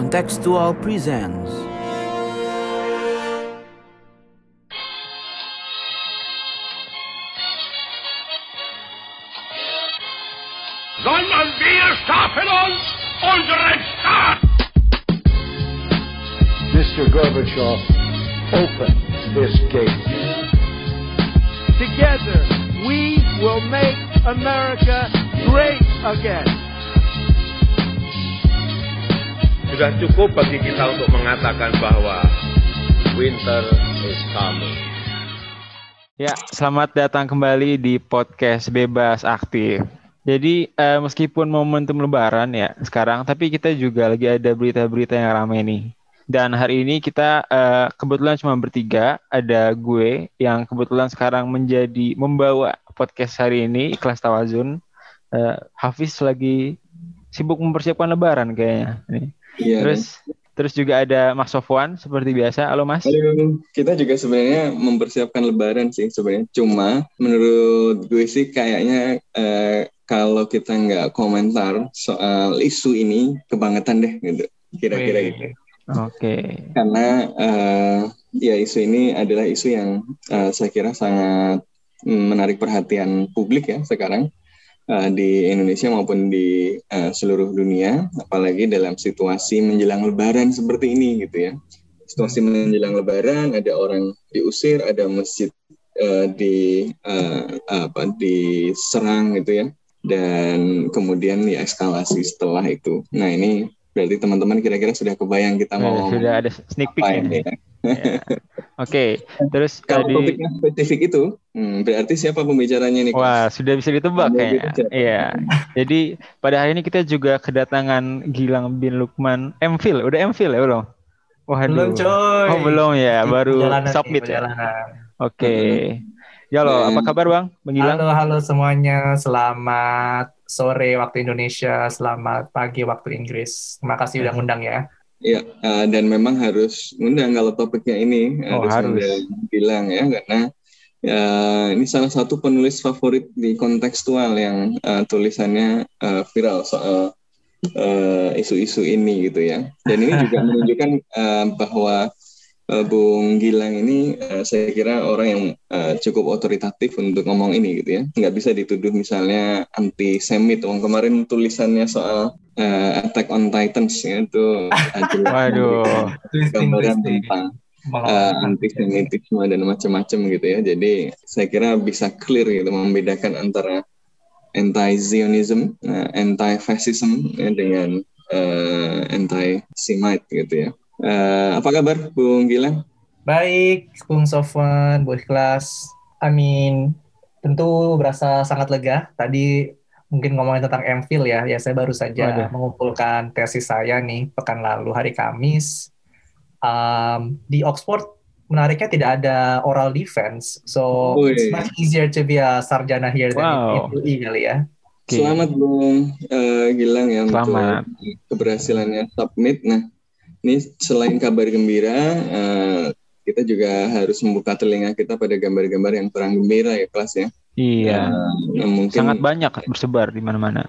Contextual presents sondern wir schaffen uns unseren Staat. Mr. Gorbachev, open this gate. Together, we will make America great again. Sudah cukup bagi kita untuk mengatakan bahwa winter is coming. Ya, selamat datang kembali di podcast Bebas Aktif. Jadi eh, meskipun momentum Lebaran ya sekarang, tapi kita juga lagi ada berita-berita yang ramai nih. Dan hari ini kita eh, kebetulan cuma bertiga, ada gue yang kebetulan sekarang menjadi membawa podcast hari ini Ikhlas Tawazun. Eh, Hafiz lagi sibuk mempersiapkan Lebaran kayaknya. Nih. Iya. Terus terus juga ada Mas Sofwan seperti biasa. Halo Mas. Halo, kita juga sebenarnya mempersiapkan Lebaran sih sebenarnya. Cuma menurut gue sih kayaknya eh, kalau kita nggak komentar soal isu ini kebangetan deh gitu. Kira-kira gitu. Oke. Karena eh, ya isu ini adalah isu yang eh, saya kira sangat mm, menarik perhatian publik ya sekarang eh, di Indonesia maupun di eh, seluruh dunia, apalagi dalam situasi menjelang Lebaran seperti ini gitu ya. Situasi menjelang Lebaran, ada orang diusir, ada masjid eh, di eh, apa diserang gitu ya, dan kemudian ya eskalasi setelah itu. Nah ini berarti teman-teman kira-kira sudah kebayang kita mau sudah ada sneak peek ya. ya. Ya. Oke, terus Kalau tadi topiknya spesifik itu, hmm, berarti siapa pembicaranya nih? Kak? wah sudah bisa ditebak kayaknya. Iya. Jadi pada hari ini kita juga kedatangan Gilang bin Lukman MPhil. Udah MPhil ya belum? Waduh. Belum coy. Oh belum ya, baru Perjalanan nih, submit ya. Oke. Ya lo, apa kabar bang? Bang Gilang? Halo, halo semuanya. Selamat sore waktu Indonesia, selamat pagi waktu Inggris. Terima kasih udah ngundang ya. Iya, eh, dan memang harus undang kalau topiknya ini Oh, harus harus. bilang ya karena ya, ini salah satu penulis favorit di kontekstual yang eh, tulisannya eh, viral soal eh, isu-isu ini gitu ya. Dan ini juga menunjukkan eh, bahwa eh, Bung Gilang ini eh, saya kira orang yang eh, cukup otoritatif untuk ngomong ini gitu ya. Nggak bisa dituduh misalnya anti semit. Wong kemarin tulisannya soal eh, Attack on Titans ya itu Waduh. gambaran tentang uh, antisemitisme dan macam-macam gitu ya. Jadi saya kira bisa clear gitu membedakan antara anti-Zionism, uh, anti-fascism ya, dengan uh, anti-Semite gitu ya. Uh, apa kabar Bung Gilang? Baik, Bung Sofwan, Bu Ikhlas. Amin. Tentu berasa sangat lega. Tadi mungkin ngomongin tentang MPhil ya. Ya, saya baru saja Waduh. mengumpulkan tesis saya nih pekan lalu hari Kamis. Um, di Oxford menariknya tidak ada oral defense. So Wih. it's much easier to be a sarjana here than Wow. in UI kali ya. Selamat Bung uh, Gilang ya Selamat. untuk keberhasilannya submit. Nah, ini selain kabar gembira, uh, kita juga harus membuka telinga kita pada gambar-gambar yang kurang gembira ya kelas ya. Iya. Nah, mungkin Sangat banyak bersebar di mana-mana.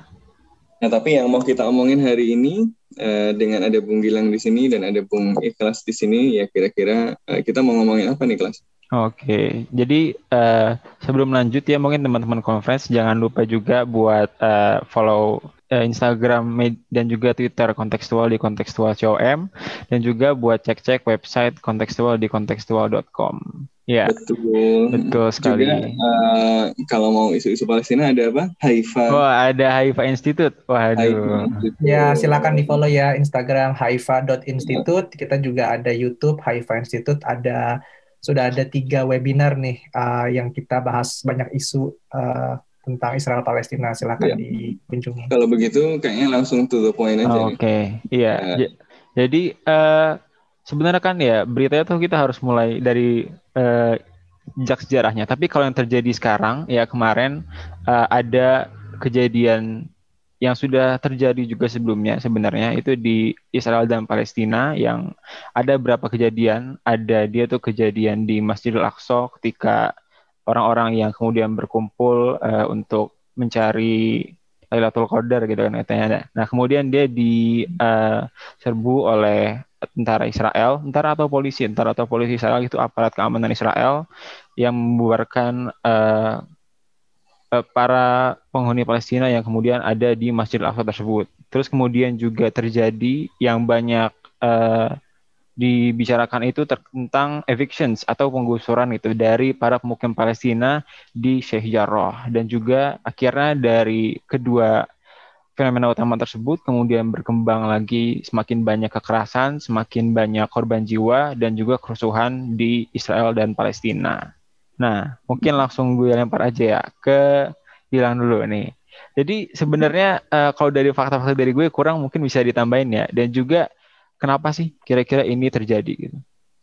Nah, tapi yang mau kita omongin hari ini eh, dengan ada Bung Gilang di sini dan ada Bung Ikhlas di sini, ya kira-kira eh, kita mau ngomongin apa nih kelas? Oke, jadi eh, sebelum lanjut ya mungkin teman-teman conference jangan lupa juga buat eh, follow eh, Instagram dan juga Twitter kontekstual di kontekstual.com dan juga buat cek-cek website kontekstual di kontekstual.com. Ya, Betul. betul sekali. Juga eh, kalau mau isu-isu Palestina ada apa? Haifa. Wah, ada Haifa Institute. Haifa. Institute. Ya, silakan di follow ya Instagram haifa.institute. Kita juga ada YouTube Haifa Institute. Ada sudah ada tiga webinar nih uh, yang kita bahas banyak isu uh, tentang Israel Palestina. Silakan Iya. dikunjungi. Kalau begitu kayaknya langsung to the point aja nih. Oke, iya. Ya. J- Jadi eh, sebenarnya kan ya beritanya tuh kita harus mulai dari eh, jejak sejarahnya. Tapi kalau yang terjadi sekarang ya kemarin eh, ada kejadian yang sudah terjadi juga sebelumnya sebenarnya itu di Israel dan Palestina yang ada beberapa kejadian. Ada dia tuh kejadian di Masjidil Aqsa ketika orang-orang yang kemudian berkumpul eh, untuk mencari Lailatul Qadar gitu kan katanya. Nah kemudian dia diserbu uh, oleh tentara Israel, tentara atau polisi, tentara atau polisi Israel itu aparat keamanan Israel yang membubarkan uh, para penghuni Palestina yang kemudian ada di Masjid Al-Aqsa tersebut. Terus kemudian juga terjadi yang banyak uh, dibicarakan itu tentang evictions atau penggusuran itu dari para pemukim Palestina di Sheikh Jarrah dan juga akhirnya dari kedua fenomena utama tersebut kemudian berkembang lagi semakin banyak kekerasan, semakin banyak korban jiwa dan juga kerusuhan di Israel dan Palestina. Nah, mungkin langsung gue lempar aja ya ke Gilang dulu nih. Jadi sebenarnya uh, kalau dari fakta-fakta dari gue kurang mungkin bisa ditambahin ya dan juga kenapa sih kira-kira ini terjadi gitu?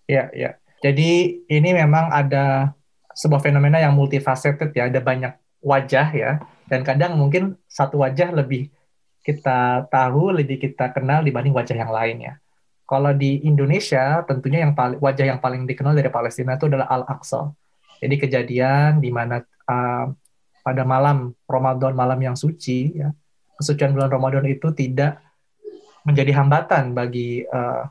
Ya, ya. Jadi ini memang ada sebuah fenomena yang multifaceted ya, ada banyak wajah ya, dan kadang mungkin satu wajah lebih kita tahu, lebih kita kenal dibanding wajah yang lainnya. Kalau di Indonesia, tentunya yang paling wajah yang paling dikenal dari Palestina itu adalah Al-Aqsa. Jadi kejadian di mana uh, pada malam Ramadan, malam yang suci, ya, kesucian bulan Ramadan itu tidak menjadi hambatan bagi uh,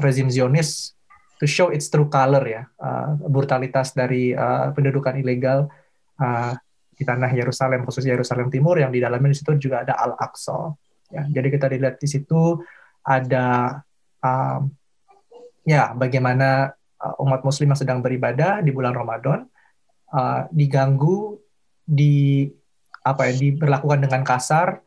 rezim Zionis to show its true color ya uh, brutalitas dari uh, pendudukan ilegal uh, di tanah Yerusalem khusus Yerusalem Timur yang di dalamnya di situ juga ada Al Aqsa ya. Jadi kita dilihat di situ ada um, ya bagaimana umat Muslim yang sedang beribadah di bulan Ramadan uh, diganggu di apa ya diberlakukan dengan kasar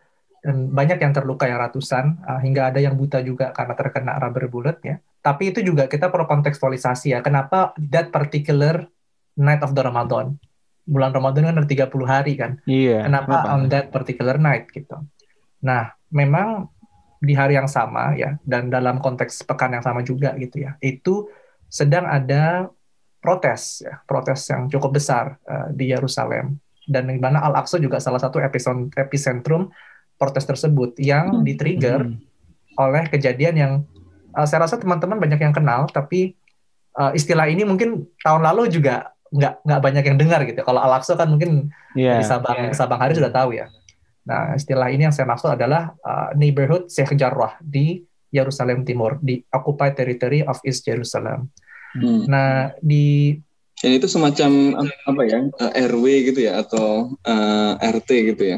dan banyak yang terluka yang ratusan uh, hingga ada yang buta juga karena terkena rubber bullet ya. Tapi itu juga kita perlu kontekstualisasi ya. Kenapa that particular night of the Ramadan? Bulan Ramadan kan ada 30 hari kan. Iya. Kenapa, kenapa on that particular night gitu. Nah, memang di hari yang sama ya dan dalam konteks pekan yang sama juga gitu ya. Itu sedang ada protes ya, protes yang cukup besar uh, di Yerusalem dan di mana Al-Aqsa juga salah satu epicentrum protes tersebut yang hmm. di-trigger hmm. oleh kejadian yang uh, saya rasa teman-teman banyak yang kenal, tapi uh, istilah ini mungkin tahun lalu juga nggak nggak banyak yang dengar gitu. Kalau Al-Aqsa kan mungkin yeah, di Sabang yeah. Sabang Hari sudah tahu ya. Nah, istilah ini yang saya maksud adalah uh, neighborhood Sheikh Jarrah di Yerusalem Timur, di occupied territory of East Jerusalem. Hmm. Nah, di dan itu semacam apa ya RW gitu ya atau uh, RT gitu ya?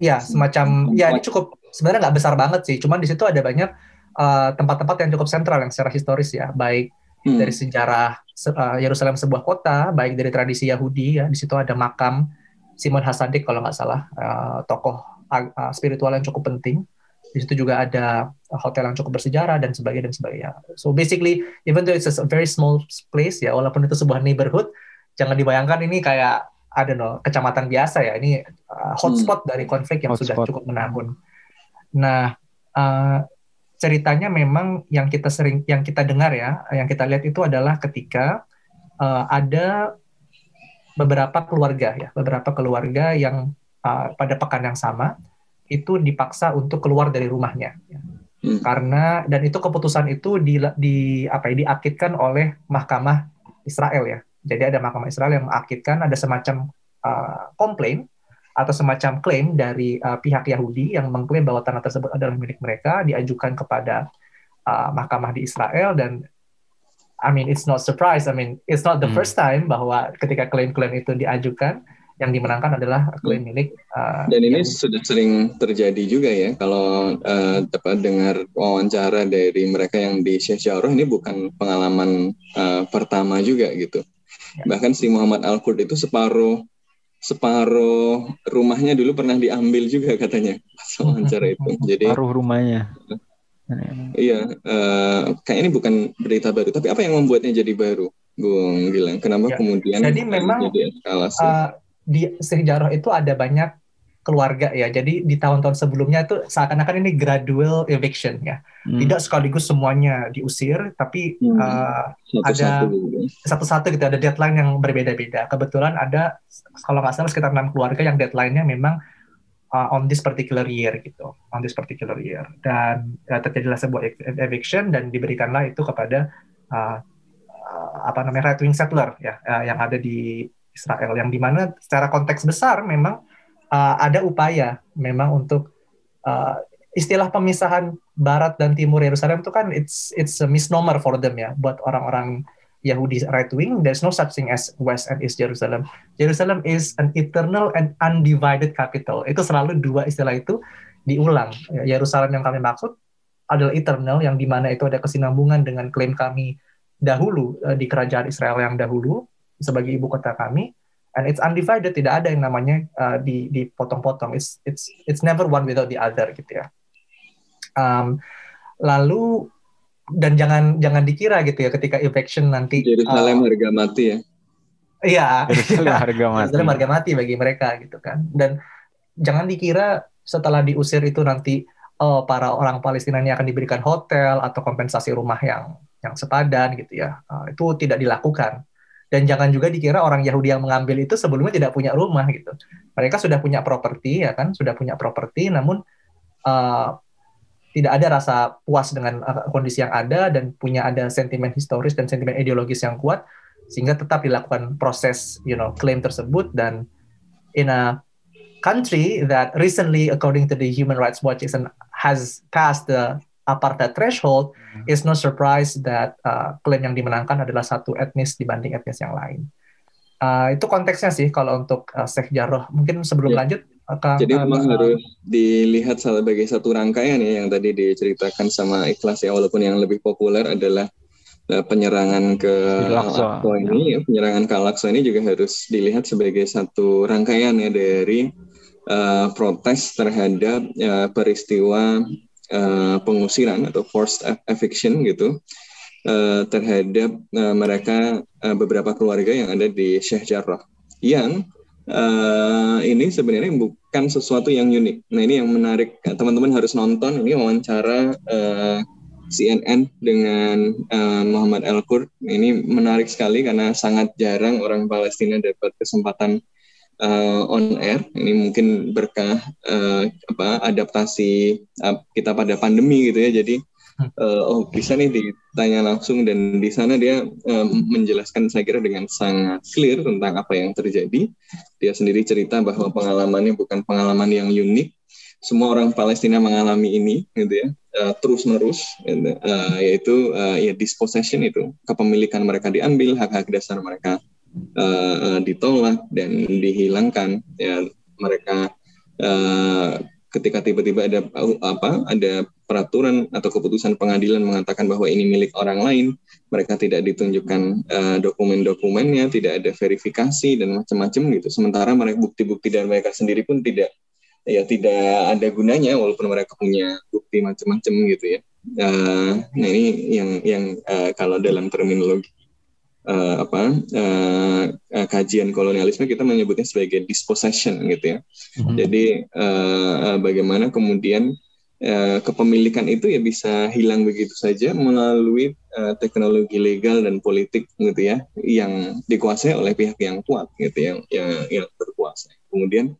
Ya, semacam ya ini cukup sebenarnya nggak besar banget sih. Cuman di situ ada banyak eh, tempat-tempat uh, yang cukup sentral yang secara historis ya, baik hmm. dari sejarah uh, Yerusalem sebuah kota, baik dari tradisi Yahudi ya. Di situ ada makam Simon Hasadik kalau nggak salah, uh, tokoh uh, spiritual yang cukup penting. Di situ juga ada hotel yang cukup bersejarah dan sebagainya dan sebagainya. So basically, even though it's a very small place ya, walaupun itu sebuah neighborhood, jangan dibayangkan ini kayak I don't know, kecamatan biasa ya. Ini uh, hotspot hmm. dari konflik yang hotspot. sudah cukup menahun. Nah, uh, ceritanya memang yang kita sering, yang kita dengar ya, yang kita lihat itu adalah ketika uh, ada beberapa keluarga ya, beberapa keluarga yang uh, pada pekan yang sama itu dipaksa untuk keluar dari rumahnya. Ya. Hmm. Karena dan itu keputusan itu di, di apa ya diakitkan oleh Mahkamah Israel ya jadi ada mahkamah Israel yang mengakitkan ada semacam uh, komplain atau semacam klaim dari uh, pihak Yahudi yang mengklaim bahwa tanah tersebut adalah milik mereka diajukan kepada uh, mahkamah di Israel dan I mean it's not surprise I mean it's not the hmm. first time bahwa ketika klaim-klaim itu diajukan yang dimenangkan adalah klaim milik uh, dan ini Yahudi. sudah sering terjadi juga ya kalau uh, dapat dengar wawancara dari mereka yang di Syekh ini bukan pengalaman uh, pertama juga gitu. Bahkan si Muhammad Al Qurd itu separuh separuh rumahnya dulu pernah diambil juga katanya pas wawancara itu. Jadi separuh rumahnya. Iya, uh, kayak ini bukan berita baru, tapi apa yang membuatnya jadi baru, Bung Gilang? Kenapa ya. kemudian jadi memang jadi eskalasi? Uh, di sejarah itu ada banyak keluarga ya. Jadi di tahun-tahun sebelumnya itu seakan-akan ini gradual eviction ya. Hmm. Tidak sekaligus semuanya diusir, tapi hmm. uh, ada satu-satu gitu, ada deadline yang berbeda-beda. Kebetulan ada kalau nggak salah sekitar enam keluarga yang deadline-nya memang uh, on this particular year gitu, on this particular year. Dan uh, terjadilah sebuah eviction dan diberikanlah itu kepada uh, uh, apa namanya right wing settler ya uh, yang ada di Israel yang di mana secara konteks besar memang uh, ada upaya memang untuk uh, istilah pemisahan Barat dan Timur Yerusalem itu kan it's it's a misnomer for them ya buat orang-orang Yahudi right wing. There's no such thing as West and East Jerusalem. Jerusalem is an eternal and undivided capital. Itu selalu dua istilah itu diulang. Ya, Yerusalem yang kami maksud adalah eternal yang di mana itu ada kesinambungan dengan klaim kami dahulu uh, di kerajaan Israel yang dahulu sebagai ibu kota kami and it's undivided tidak ada yang namanya uh, di dipotong-potong. It's it's it's never one without the other gitu ya. Um, lalu dan jangan jangan dikira gitu ya ketika eviction nanti Yerusalem uh, harga mati ya? Iya. Yerusalem harga mati. Yerusalem harga mati bagi mereka gitu kan. Dan jangan dikira setelah diusir itu nanti oh, para orang Palestina ini akan diberikan hotel atau kompensasi rumah yang yang sepadan gitu ya. Uh, itu tidak dilakukan dan jangan juga dikira orang Yahudi yang mengambil itu sebelumnya tidak punya rumah gitu. Mereka sudah punya properti ya kan? Sudah punya properti namun uh, tidak ada rasa puas dengan uh, kondisi yang ada dan punya ada sentimen historis dan sentimen ideologis yang kuat sehingga tetap dilakukan proses you know klaim tersebut dan in a country that recently according to the Human Rights Watch has passed the apartheid threshold hmm. is no surprise that uh, klaim yang dimenangkan adalah satu etnis dibanding etnis yang lain. Uh, itu konteksnya sih kalau untuk uh, Sheikh Jarrah. Mungkin sebelum ya. lanjut Kang, Jadi memang uh, harus dilihat sebagai satu rangkaian ya yang tadi diceritakan sama Ikhlas ya walaupun yang lebih populer adalah uh, penyerangan ke Al-Aqsa ini ya, penyerangan ke Al-Aqsa ini juga harus dilihat sebagai satu rangkaian ya dari uh, protes terhadap uh, peristiwa uh, pengusiran atau forced eviction gitu uh, terhadap uh, mereka uh, beberapa keluarga yang ada di Syekh Jarrah yang uh, ini sebenarnya bukan sesuatu yang unik. Nah ini yang menarik, teman-teman harus nonton ini wawancara uh, eh, CNN dengan uh, Muhammad El Kur. Ini menarik sekali karena sangat jarang orang Palestina dapat kesempatan uh, on air. Ini mungkin berkah uh, apa adaptasi uh, kita pada pandemi gitu ya. Jadi uh, oh bisa nih ditanya langsung dan di sana dia uh, menjelaskan saya kira dengan sangat clear tentang apa yang terjadi. Dia sendiri cerita bahwa pengalamannya bukan pengalaman yang unik. Semua orang Palestina mengalami ini, gitu ya, uh, terus menerus, gitu, uh, yaitu uh, ya dispossession itu kepemilikan mereka diambil, hak-hak dasar mereka uh, ditolak dan dihilangkan. Ya mereka uh, ketika tiba-tiba ada apa ada peraturan atau keputusan pengadilan mengatakan bahwa ini milik orang lain, mereka tidak ditunjukkan uh, dokumen-dokumennya, tidak ada verifikasi dan macam-macam gitu. Sementara mereka bukti-bukti dan mereka sendiri pun tidak ya tidak ada gunanya walaupun mereka punya bukti macam-macam gitu ya. Uh, nah ini yang yang uh, kalau dalam terminologi uh, apa uh, uh, kajian kolonialisme kita menyebutnya sebagai dispossession gitu ya. Mm-hmm. Jadi uh, bagaimana kemudian uh, kepemilikan itu ya bisa hilang begitu saja melalui uh, teknologi legal dan politik gitu ya yang dikuasai oleh pihak yang kuat gitu yang yang, yang berkuasa. Kemudian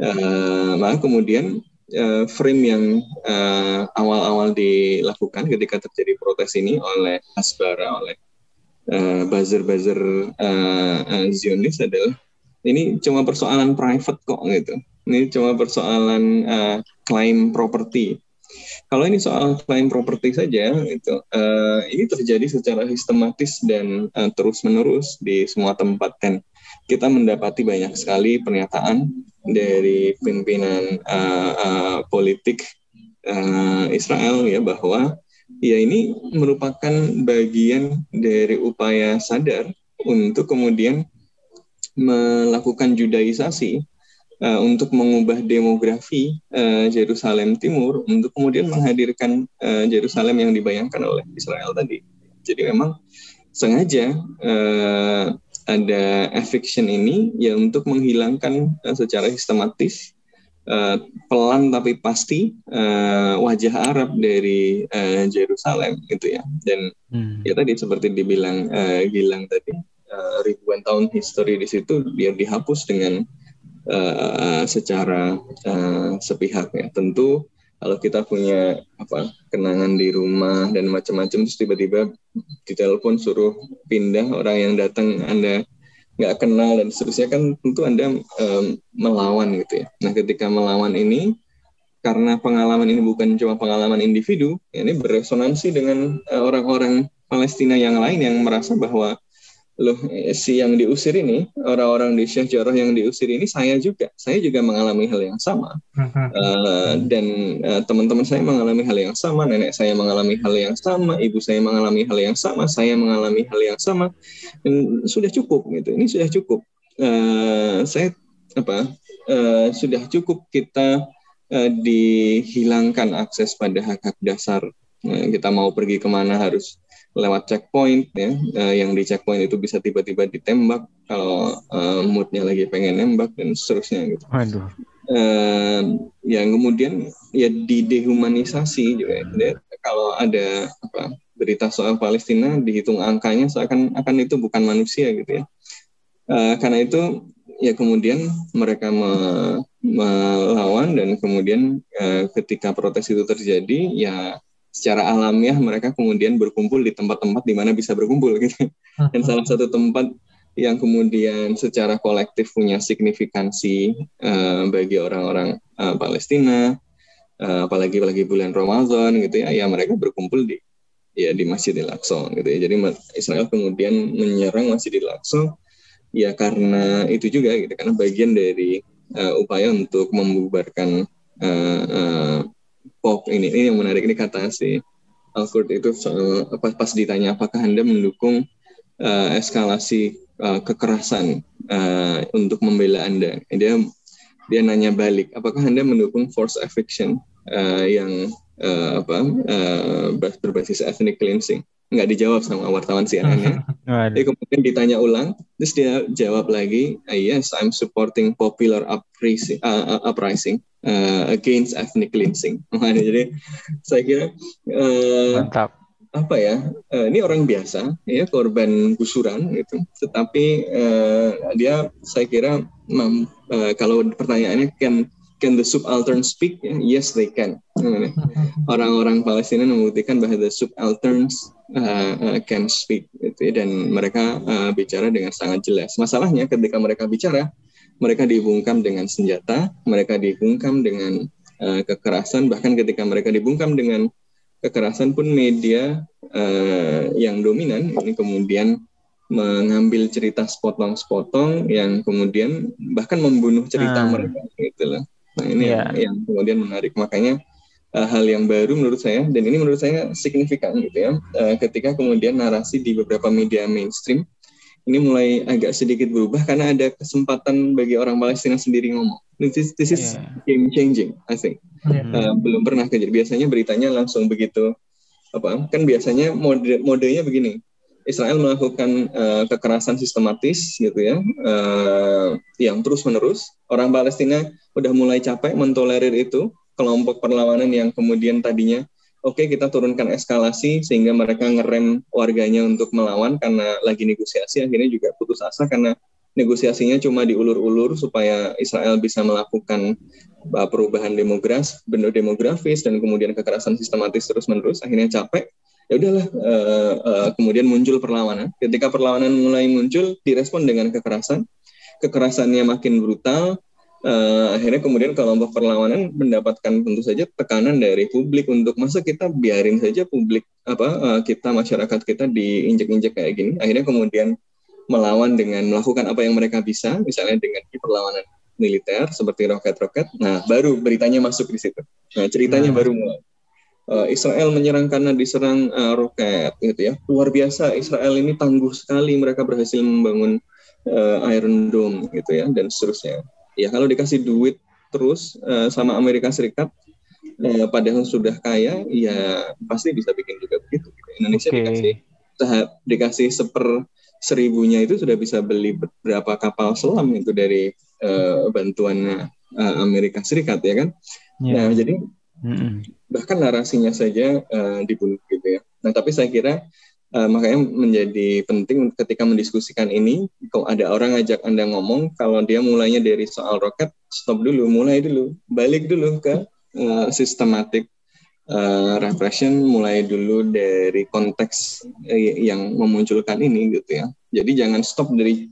uh, maka kemudian uh, frame yang uh, awal-awal dilakukan ketika terjadi protes ini oleh Asbara oleh uh, buzzer-buzzer uh, uh, Zionis adalah ini cuma persoalan private kok gitu. Ini cuma persoalan uh, klaim properti. Kalau ini soal klaim properti saja, itu uh, ini terjadi secara sistematis dan uh, terus-menerus di semua tempat dan kita mendapati banyak sekali pernyataan dari pimpinan uh, uh, politik uh, Israel ya bahwa ya ini merupakan bagian dari upaya sadar untuk kemudian melakukan judaisasi uh, untuk mengubah demografi uh, Timur untuk kemudian menghadirkan uh, yang dibayangkan oleh Israel tadi. Jadi memang sengaja uh, ada eviction ini ya untuk menghilangkan uh, secara sistematis uh, pelan tapi pasti uh, wajah Arab dari uh, Jerusalem gitu ya dan hmm. ya tadi seperti dibilang uh, Gilang tadi uh, ribuan tahun history di situ dia dihapus dengan uh, secara uh, sepihak ya tentu kalau kita punya apa kenangan di rumah dan macam-macam terus tiba-tiba ditelepon suruh pindah orang yang datang anda nggak kenal dan seterusnya kan tentu anda um, melawan gitu ya. Nah ketika melawan ini karena pengalaman ini bukan cuma pengalaman individu, ya ini beresonansi dengan uh, orang-orang Palestina yang lain yang merasa bahwa loh eh, si yang diusir ini orang-orang di Syekh Jarrah yang diusir ini saya juga. Saya juga mengalami hal yang sama. Uh, dan uh, teman-teman saya mengalami hal yang sama nenek saya mengalami hal yang sama ibu saya mengalami hal yang sama saya mengalami hal yang sama. Dan sudah cukup gitu. Ini sudah cukup. Uh, saya apa uh, sudah cukup kita uh, dihilangkan akses pada hak-hak dasar. Uh, kita mau pergi ke mana harus lewat checkpoint ya uh, yang di checkpoint itu bisa tiba-tiba ditembak kalau uh, moodnya lagi pengen nembak dan seterusnya gitu. Waduh. Uh, yang kemudian ya didehumanisasi juga ya. kalau ada apa berita soal Palestina dihitung angkanya seakan akan itu bukan manusia gitu ya. Uh, karena itu ya kemudian mereka me, melawan dan kemudian uh, ketika protes itu terjadi ya secara alamiah mereka kemudian berkumpul di tempat-tempat di mana bisa berkumpul gitu. Dan salah satu tempat yang kemudian secara kolektif punya signifikansi uh, bagi orang-orang uh, Palestina, uh, apalagi apalagi bulan Ramadan gitu ya, ya mereka berkumpul di ya di Masjidil Aqsa gitu ya. Jadi Israel kemudian menyerang Masjidil Aqsa ya karena itu juga gitu karena bagian dari uh, upaya untuk membubarkan uh, uh, pop. Ini ini yang menarik ini kata si Alfred itu soal pas, pas ditanya apakah anda mendukung uh, eskalasi uh, kekerasan uh, untuk membela anda. Dia dia nanya balik apakah anda mendukung force eviction uh, yang uh, apa uh, berbasis ethnic cleansing? Nggak dijawab sama wartawan CNN ya. Jadi kemudian ditanya ulang, terus dia jawab lagi, yes, I'm supporting popular uprising, uh, uprising uh, against ethnic cleansing. Jadi saya kira uh, mantap. apa ya uh, ini orang biasa ya korban gusuran gitu. Tetapi uh, dia saya kira mam, uh, kalau pertanyaannya can can the subaltern speak? Yes they can. Orang-orang Palestina membuktikan bahwa the subalterns uh, uh, can speak gitu ya, dan mereka uh, bicara dengan sangat jelas. Masalahnya ketika mereka bicara mereka dibungkam dengan senjata, mereka dibungkam dengan uh, kekerasan, bahkan ketika mereka dibungkam dengan kekerasan pun media uh, yang dominan ini kemudian mengambil cerita sepotong-sepotong yang kemudian bahkan membunuh cerita hmm. mereka gitu loh. Nah ini yeah. yang, yang kemudian menarik makanya uh, hal yang baru menurut saya dan ini menurut saya signifikan gitu ya uh, ketika kemudian narasi di beberapa media mainstream ini mulai agak sedikit berubah karena ada kesempatan bagi orang Palestina sendiri ngomong. This is, this is yeah. game changing, I think. Yeah. Uh, belum pernah kejadian. Biasanya beritanya langsung begitu apa? Kan biasanya mode modenya begini. Israel melakukan uh, kekerasan sistematis gitu ya, uh, yang terus menerus. Orang Palestina udah mulai capek mentolerir itu. Kelompok perlawanan yang kemudian tadinya oke okay, kita turunkan eskalasi sehingga mereka ngerem warganya untuk melawan karena lagi negosiasi akhirnya juga putus asa karena negosiasinya cuma diulur-ulur supaya Israel bisa melakukan uh, perubahan demografis, bentuk demografis dan kemudian kekerasan sistematis terus-menerus akhirnya capek. Ya udahlah uh, uh, kemudian muncul perlawanan. Ketika perlawanan mulai muncul direspon dengan kekerasan. Kekerasannya makin brutal uh, akhirnya kemudian kelompok perlawanan mendapatkan tentu saja tekanan dari publik. Untuk masa kita biarin saja publik apa uh, kita masyarakat kita diinjek-injek kayak gini. Akhirnya kemudian melawan dengan melakukan apa yang mereka bisa misalnya dengan perlawanan militer seperti roket-roket. Nah baru beritanya masuk di situ. Nah ceritanya nah. baru mulai. Uh, Israel menyerang karena diserang uh, roket gitu ya. Luar biasa Israel ini tangguh sekali mereka berhasil membangun uh, Iron Dome gitu ya dan seterusnya ya kalau dikasih duit terus uh, sama Amerika Serikat uh, padahal sudah kaya ya pasti bisa bikin juga begitu Indonesia okay. dikasih tahap dikasih seper seribunya itu sudah bisa beli berapa kapal selam itu dari uh, bantuan uh, Amerika Serikat ya kan yeah. nah jadi mm -hmm. bahkan narasinya saja uh, dibunuh gitu ya nah tapi saya kira Uh, makanya menjadi penting ketika mendiskusikan ini, kalau ada orang ngajak Anda ngomong, kalau dia mulainya dari soal roket, stop dulu, mulai dulu, balik dulu ke uh, sistematik uh, repression, mulai dulu dari konteks uh, yang memunculkan ini gitu ya. Jadi jangan stop dari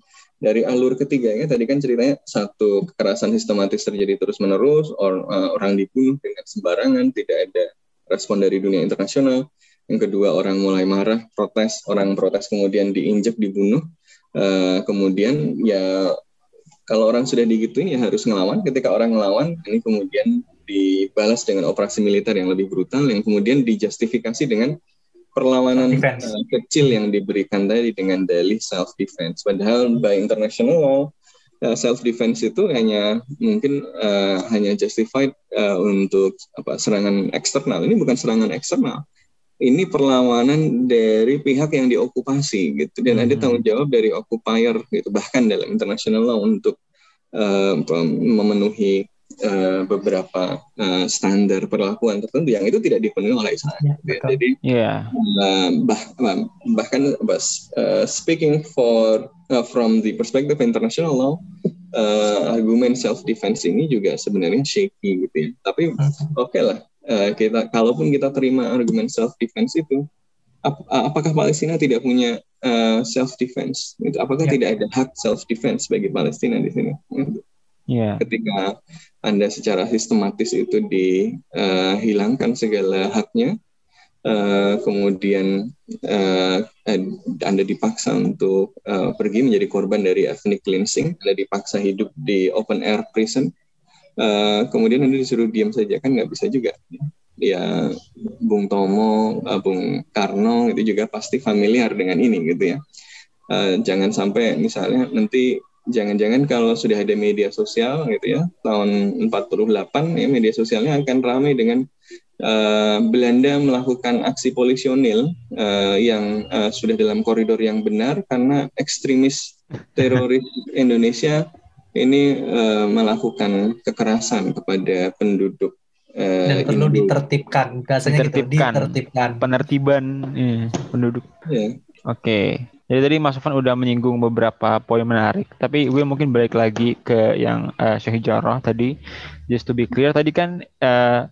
dari alur ketiganya tadi kan ceritanya satu kekerasan sistematis terjadi terus menerus or, uh, orang dibunuh dengan sembarangan tidak ada respon dari dunia internasional yang kedua orang mulai marah protes orang protes kemudian diinjek dibunuh uh, kemudian ya kalau orang sudah digituin ya harus ngelawan ketika orang ngelawan ini kemudian dibalas dengan operasi militer yang lebih brutal yang kemudian dijustifikasi dengan perlawanan uh, kecil yang diberikan tadi dengan dalih self defense. Padahal by international law uh, self defense itu hanya mungkin uh, hanya justified uh, untuk apa serangan eksternal. Ini bukan serangan eksternal. Ini perlawanan dari pihak yang diokupasi gitu dan hmm. ada tanggung jawab dari occupier gitu bahkan dalam international law untuk uh, memenuhi uh, beberapa uh, standar perlakuan tertentu yang itu tidak dipenuhi oleh Israel. Ya, gitu. Jadi yeah. uh, bah, bahkan uh, speaking for uh, from the perspective international law, uh, argumen self defense ini juga sebenarnya shaky gitu ya. Tapi hmm. oke okay lah uh, kita kalaupun kita terima argumen self defense itu ap apakah Palestina tidak punya uh, self defense? Gitu. Apakah yeah. tidak ada hak self defense bagi Palestina di sini? Yeah. Ketika Anda secara sistematis itu dihilangkan uh, segala haknya, uh, kemudian uh, Anda dipaksa untuk uh, pergi menjadi korban dari ethnic cleansing, Anda dipaksa hidup di open air prison, uh, kemudian Anda disuruh diam saja kan nggak bisa juga. Ya, Bung Tomo, uh, Bung Karno itu juga pasti familiar dengan ini gitu ya. Uh, jangan sampai misalnya nanti jangan-jangan kalau sudah ada media sosial gitu ya tahun 48 ya media sosialnya akan ramai dengan uh, Belanda melakukan aksi polisionil uh, yang uh, sudah dalam koridor yang benar karena ekstremis teroris Indonesia ini uh, melakukan kekerasan kepada penduduk uh, dan perlu Indo. ditertibkan bahasanya ditertibkan. gitu ditertibkan penertiban eh, penduduk yeah. oke okay. Jadi tadi Mas Sofan udah menyinggung beberapa poin menarik, tapi gue mungkin balik lagi ke yang uh, Syekh Jarrah tadi. Just to be clear, tadi kan uh,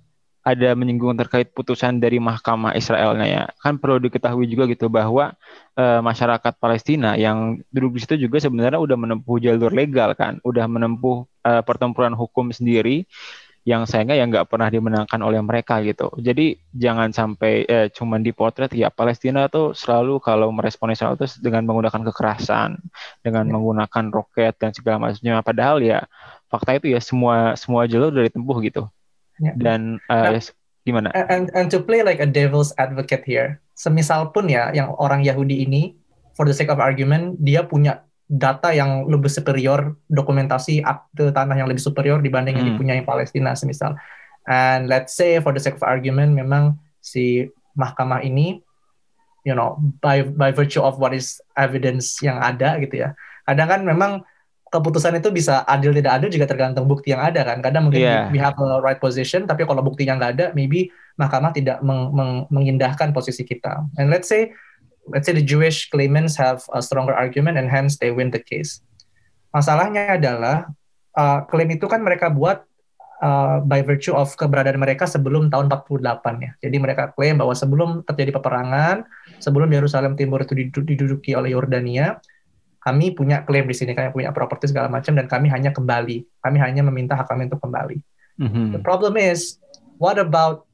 ada menyinggung terkait putusan dari Mahkamah Israelnya ya. Kan perlu diketahui juga gitu bahwa uh, masyarakat Palestina yang duduk di situ juga sebenarnya udah menempuh jalur legal kan, udah menempuh uh, pertempuran hukum sendiri yang sayangnya yang nggak pernah dimenangkan oleh mereka gitu. Jadi jangan sampai eh, cuman dipotret ya Palestina tuh selalu kalau merespon Israel itu dengan menggunakan kekerasan, dengan ya. menggunakan roket dan segala macamnya. Padahal ya fakta itu ya semua semua jalur dari tempuh gitu. Ya. Dan uh, nah, gimana? And, and to play like a devil's advocate here, semisal pun ya yang orang Yahudi ini for the sake of argument dia punya data yang lebih superior, dokumentasi akte tanah yang lebih superior dibanding hmm. yang dipunyai Palestina semisal. And let's say for the sake of argument memang si mahkamah ini you know by by virtue of what is evidence yang ada gitu ya. Kadang kan memang keputusan itu bisa adil tidak adil juga tergantung bukti yang ada kan. Kadang mungkin yeah. we have a right position tapi kalau buktinya nggak ada maybe mahkamah tidak meng, meng, mengindahkan posisi kita. And let's say let's say the Jewish claimants have a stronger argument and hence they win the case. Masalahnya adalah uh, klaim itu kan mereka buat uh, by virtue of keberadaan mereka sebelum tahun 48 ya. Jadi mereka klaim bahwa sebelum terjadi peperangan, sebelum Yerusalem Timur itu diduduki oleh Yordania, kami punya klaim di sini, kami punya properti segala macam dan kami hanya kembali, kami hanya meminta hak kami untuk kembali. Mm-hmm. The problem is, what about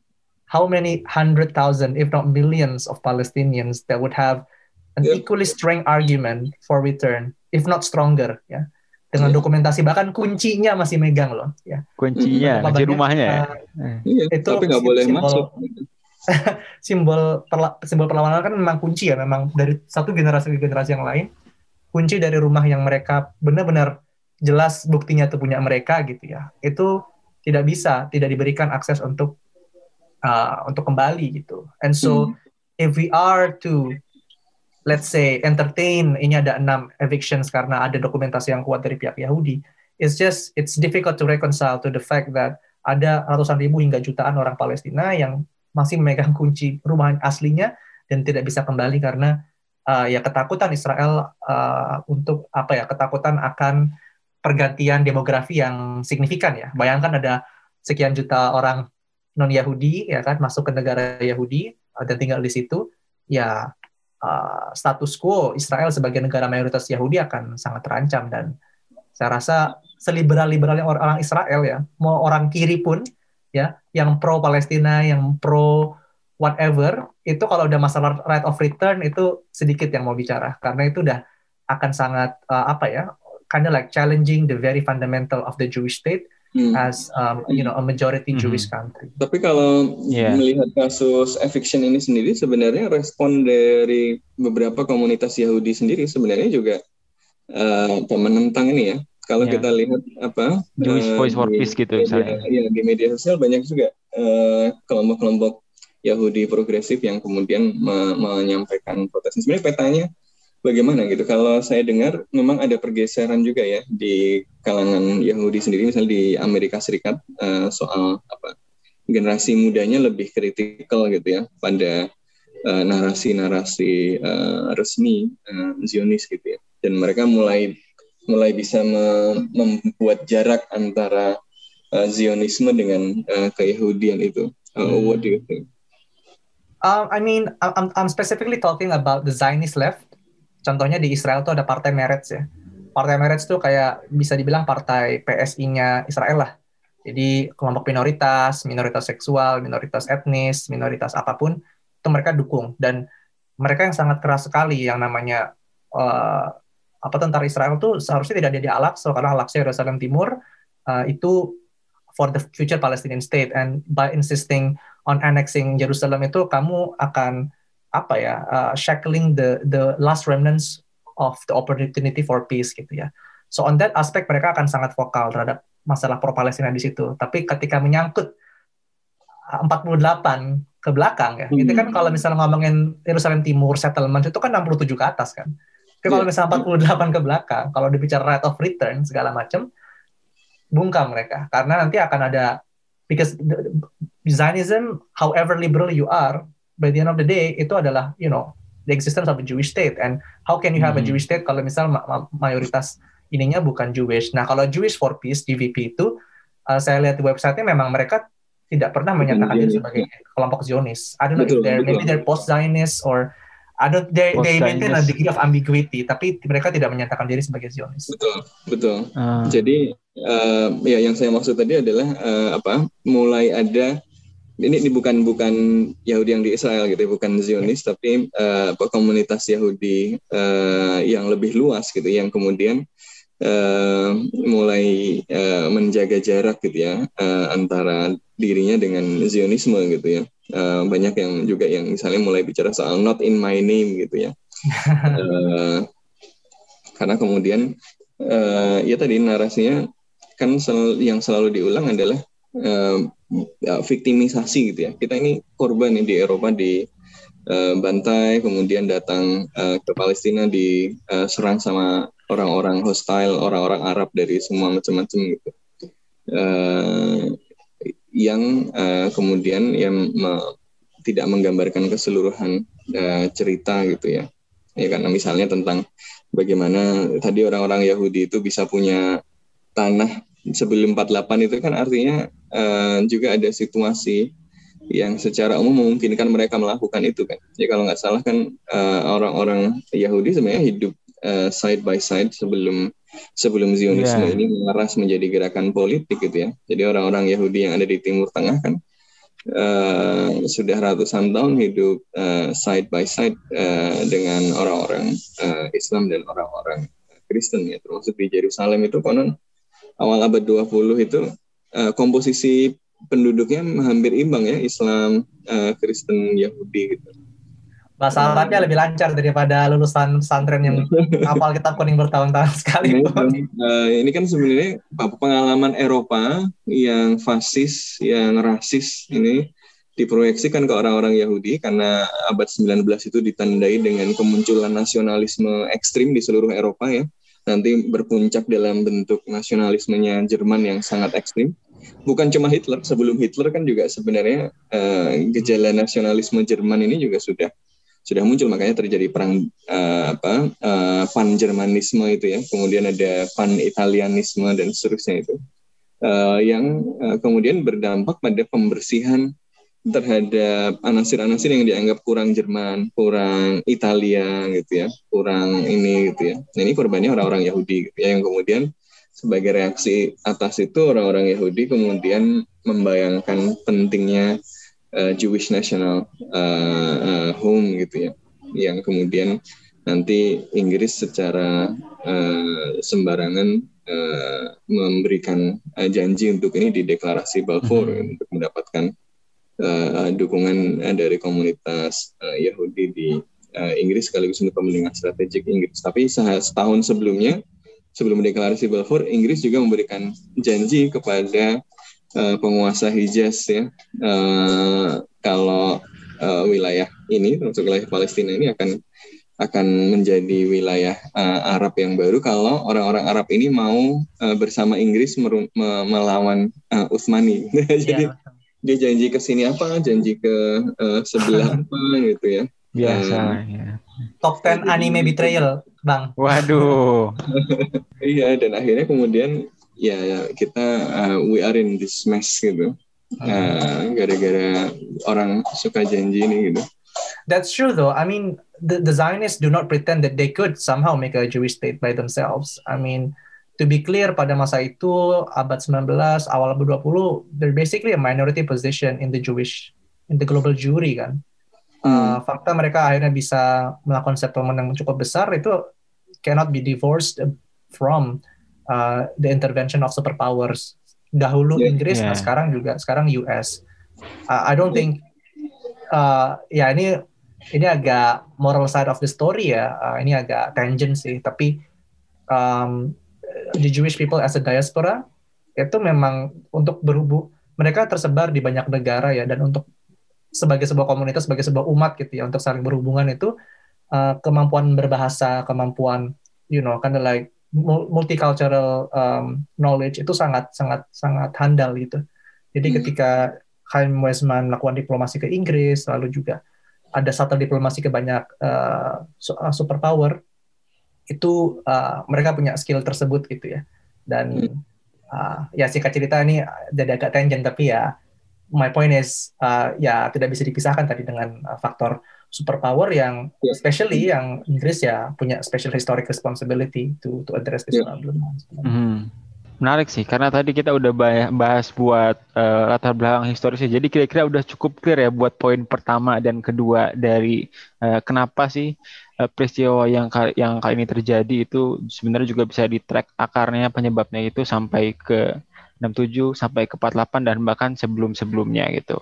how many hundred thousand, if not millions, of Palestinians that would have an yeah. equally strong argument for return, if not stronger, ya, dengan yeah. dokumentasi bahkan kuncinya masih megang loh, ya. Kuncinya, kunci rumahnya. Uh, iya, itu tapi nggak boleh simbol, masuk. simbol perla, simbol perlawanan kan memang kunci ya, memang dari satu generasi ke generasi yang lain, kunci dari rumah yang mereka benar-benar jelas buktinya itu punya mereka gitu ya, itu tidak bisa, tidak diberikan akses untuk uh, untuk kembali gitu. And so hmm. if we are to let's say entertain ini ada enam evictions karena ada dokumentasi yang kuat dari pihak Yahudi, it's just it's difficult to reconcile to the fact that ada ratusan ribu hingga jutaan orang Palestina yang masih memegang kunci rumah aslinya dan tidak bisa kembali karena uh, ya ketakutan Israel uh, untuk apa ya ketakutan akan pergantian demografi yang signifikan ya. Bayangkan ada sekian juta orang non Yahudi ya kan masuk ke negara Yahudi uh, dan tinggal di situ ya uh, status quo Israel sebagai negara mayoritas Yahudi akan sangat terancam dan saya rasa seliberal-liberalnya orang Israel ya, mau orang kiri pun ya, yang pro Palestina, yang pro whatever, itu kalau udah masalah right of return itu sedikit yang mau bicara karena itu udah akan sangat uh, apa ya, kind of like challenging the very fundamental of the Jewish state hmm. as um, you know a majority hmm. Jewish country. Tapi kalau yeah. melihat kasus eviction ini sendiri, sebenarnya respon dari beberapa komunitas Yahudi sendiri sebenarnya juga uh, menentang ini ya. Kalau yeah. kita lihat apa Jewish uh, Voice for Peace gitu misalnya. Iya di media sosial banyak juga uh, kelompok-kelompok Yahudi progresif yang kemudian me menyampaikan protes. Sebenarnya petanya bagaimana gitu? Kalau saya dengar memang ada pergeseran juga ya di kalangan Yahudi sendiri, misalnya di Amerika Serikat uh, soal apa generasi mudanya lebih kritikal gitu ya pada narasi-narasi uh, uh, resmi uh, Zionis gitu ya. Dan mereka mulai mulai bisa me membuat jarak antara uh, Zionisme dengan uh, keyahudian itu. Uh, hmm. What do you think? Um, I mean, I'm, I'm specifically talking about the Zionist left. Contohnya di Israel tuh ada Partai Meretz ya. Partai Meretz tuh kayak bisa dibilang partai PSI-nya Israel lah. Jadi kelompok minoritas, minoritas seksual, minoritas etnis, minoritas apa pun, itu mereka dukung. Dan mereka yang sangat keras sekali yang namanya uh, apa tentara Israel tuh seharusnya tidak ada di Al-Aqsa karena Al-Aqsa Yerusalem Timur uh, itu for the future Palestinian state and by insisting on annexing Jerusalem itu kamu akan apa ya uh, shackling the the last remnants of the opportunity for peace gitu ya. So on that aspect mereka akan sangat vokal terhadap masalah pro Palestina di situ. Tapi ketika menyangkut 48 ke belakang ya, hmm. itu kan kalau misalnya ngomongin Yerusalem Timur settlement itu kan 67 ke atas kan. Tapi kalau yeah. misalnya 48 ke belakang, kalau dibicara rate of return segala macam, bungkam mereka karena nanti akan ada because Zionism, however liberal you are, by the end of the day itu adalah you know the existence of a Jewish state and how can you have hmm. a Jewish state kalau misal ma ma mayoritas ininya bukan Jewish. Nah kalau Jewish for Peace JVP itu uh, saya lihat di websitenya memang mereka tidak pernah menyatakan diri sebagai kelompok Zionis. I don't know betul, if they're betul. maybe they're post Zionist or ada they, they maintain a degree of ambiguity, tapi mereka tidak menyatakan diri sebagai Zionis. Betul, betul. Uh. Jadi uh, ya yang saya maksud tadi adalah uh, apa? Mulai ada ini, ini bukan bukan Yahudi yang di Israel gitu, ya, bukan Zionis, yeah. tapi uh, komunitas Yahudi uh, yang lebih luas gitu, yang kemudian uh, mulai uh, menjaga jarak gitu ya uh, antara dirinya dengan Zionisme gitu ya uh, banyak yang juga yang misalnya mulai bicara soal not in my name gitu ya uh, karena kemudian uh, ya tadi narasinya kan sel yang selalu diulang adalah uh, viktimisasi gitu ya kita ini korban di Eropa di uh, bantai kemudian datang uh, ke Palestina diserang uh, sama orang-orang hostile orang-orang Arab dari semua macam-macam gitu yang kemudian yang me, tidak menggambarkan keseluruhan uh, cerita gitu ya. Ya karena misalnya tentang bagaimana tadi orang-orang Yahudi itu bisa punya tanah sebelum 48 itu kan artinya uh, juga ada situasi yang secara umum memungkinkan mereka melakukan itu kan. Ya kalau nggak salah kan orang-orang uh, Yahudi sebenarnya hidup uh, side by side sebelum sebelum Zionisme yeah. ini mengeras menjadi gerakan politik gitu ya. Jadi orang-orang Yahudi yang ada di Timur Tengah kan uh, sudah ratusan tahun hidup uh, side by side uh, dengan orang-orang uh, Islam dan orang-orang Kristen ya. Termasuk di Yerusalem itu konon awal abad 20 itu uh, komposisi penduduknya hampir imbang ya Islam, uh, Kristen, Yahudi gitu bahasa. Arabnya lebih lancar daripada lulusan pesantren yang hafal kitab kuning bertahun-tahun sekali. uh, ini kan sebenarnya pengalaman Eropa yang fasis, yang rasis ini diproyeksikan ke orang-orang Yahudi karena abad 19 itu ditandai dengan kemunculan nasionalisme ekstrim di seluruh Eropa ya. Nanti berpuncak dalam bentuk nasionalismenya Jerman yang sangat ekstrim. Bukan cuma Hitler, sebelum Hitler kan juga sebenarnya uh, gejala nasionalisme Jerman ini juga sudah sudah muncul. Makanya terjadi perang uh, apa uh, pan Jermanisme itu ya. Kemudian ada pan Italianisme dan seterusnya itu. Uh, yang uh, kemudian berdampak pada pembersihan terhadap anasir-anasir yang dianggap kurang Jerman, kurang Italia gitu ya, kurang ini gitu ya. Nah ini korbannya orang-orang Yahudi gitu ya, yang kemudian sebagai reaksi atas itu orang-orang Yahudi kemudian membayangkan pentingnya uh, Jewish national uh, uh, home gitu ya, yang kemudian nanti Inggris secara uh, sembarangan uh, memberikan uh, janji untuk ini di deklarasi Balfour hmm. untuk mendapatkan uh, dukungan uh, dari komunitas uh, Yahudi di uh, Inggris sekaligus untuk kepentingan strategik Inggris. Tapi setahun sebelumnya, sebelum deklarasi Balfour, Inggris juga memberikan janji kepada uh, penguasa Hijaz ya uh, kalau uh, wilayah ini, termasuk wilayah Palestina ini akan akan menjadi wilayah uh, Arab yang baru kalau orang-orang Arab ini mau uh, bersama Inggris me melawan uh, Utsmani. Jadi yeah dia janji ke sini apa, janji ke uh, sebelah apa gitu ya. Biasa uh, ya. Top 10 anime betrayal, Bang. Waduh. iya, dan akhirnya kemudian ya, ya kita uh, we are in this mess gitu. Uh, gara-gara orang suka janji ini gitu. That's true though. I mean, the, the Zionists do not pretend that they could somehow make a Jewish state by themselves. I mean, to be clear pada masa itu abad 19 awal abad 20 they're basically a minority position in the Jewish in the global Jewry kan? Hmm. uh, fakta mereka akhirnya bisa melakukan settlement yang cukup besar itu cannot be divorced from uh, the intervention of superpowers. Dahulu yeah, Inggris yeah. nah sekarang juga sekarang US uh, I don't think uh, ya ini ini agak moral side of the story ya. Uh, ini agak tangent sih tapi um, the Jewish people as a diaspora itu memang untuk berhubung mereka tersebar di banyak negara ya dan untuk sebagai sebuah komunitas sebagai sebuah umat gitu ya untuk saling berhubungan itu uh, kemampuan berbahasa kemampuan you know kind of like multicultural um, knowledge itu sangat sangat sangat handal gitu jadi hmm. ketika Chaim Weizmann melakukan diplomasi ke Inggris lalu juga ada satu diplomasi ke banyak uh, superpower itu uh, mereka punya skill tersebut gitu ya dan uh, ya singkat cerita ini jadi agak tangent tapi ya my point is uh, ya tidak bisa dipisahkan tadi dengan uh, faktor superpower yang yeah. especially yang Inggris ya punya special historic responsibility to to address this yeah. problem. Mm -hmm. Menarik sih, karena tadi kita udah bahas buat uh, latar belakang historisnya. Jadi kira-kira udah cukup clear ya buat poin pertama dan kedua dari uh, kenapa sih uh, peristiwa yang yang kali ini terjadi itu sebenarnya juga bisa di track akarnya penyebabnya itu sampai ke 67 sampai ke 48 dan bahkan sebelum-sebelumnya gitu.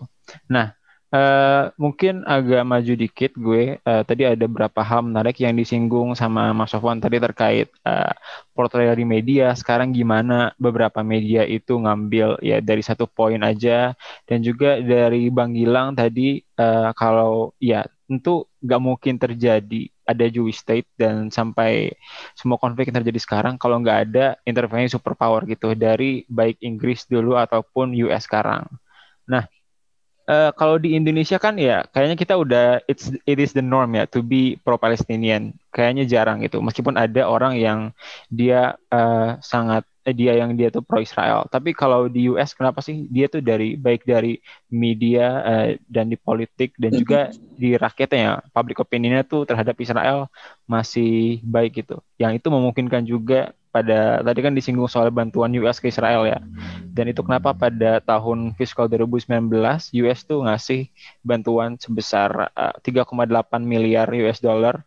Nah, Uh, mungkin agak maju dikit gue. Uh, tadi ada beberapa hal menarik yang disinggung sama Mas Sofwan tadi terkait uh, portrayal di media. Sekarang gimana beberapa media itu ngambil ya dari satu poin aja. Dan juga dari Bang Gilang tadi uh, kalau ya tentu nggak mungkin terjadi ada Jewish state dan sampai semua konflik yang terjadi sekarang kalau nggak ada intervensi superpower gitu dari baik Inggris dulu ataupun US sekarang. Nah, uh, kalau di Indonesia kan ya kayaknya kita udah it's it is the norm ya to be pro Palestinian. Kayaknya jarang gitu. Meskipun ada orang yang dia uh, sangat dia yang dia tuh pro Israel. Tapi kalau di US kenapa sih dia tuh dari baik dari media uh, dan di politik dan juga di rakyatnya ya public opinionnya tuh terhadap Israel masih baik gitu. Yang itu memungkinkan juga pada tadi kan disinggung soal bantuan US ke Israel ya. Dan itu kenapa pada tahun fiskal 2019 US tuh ngasih bantuan sebesar uh, eh, 3,8 miliar US dollar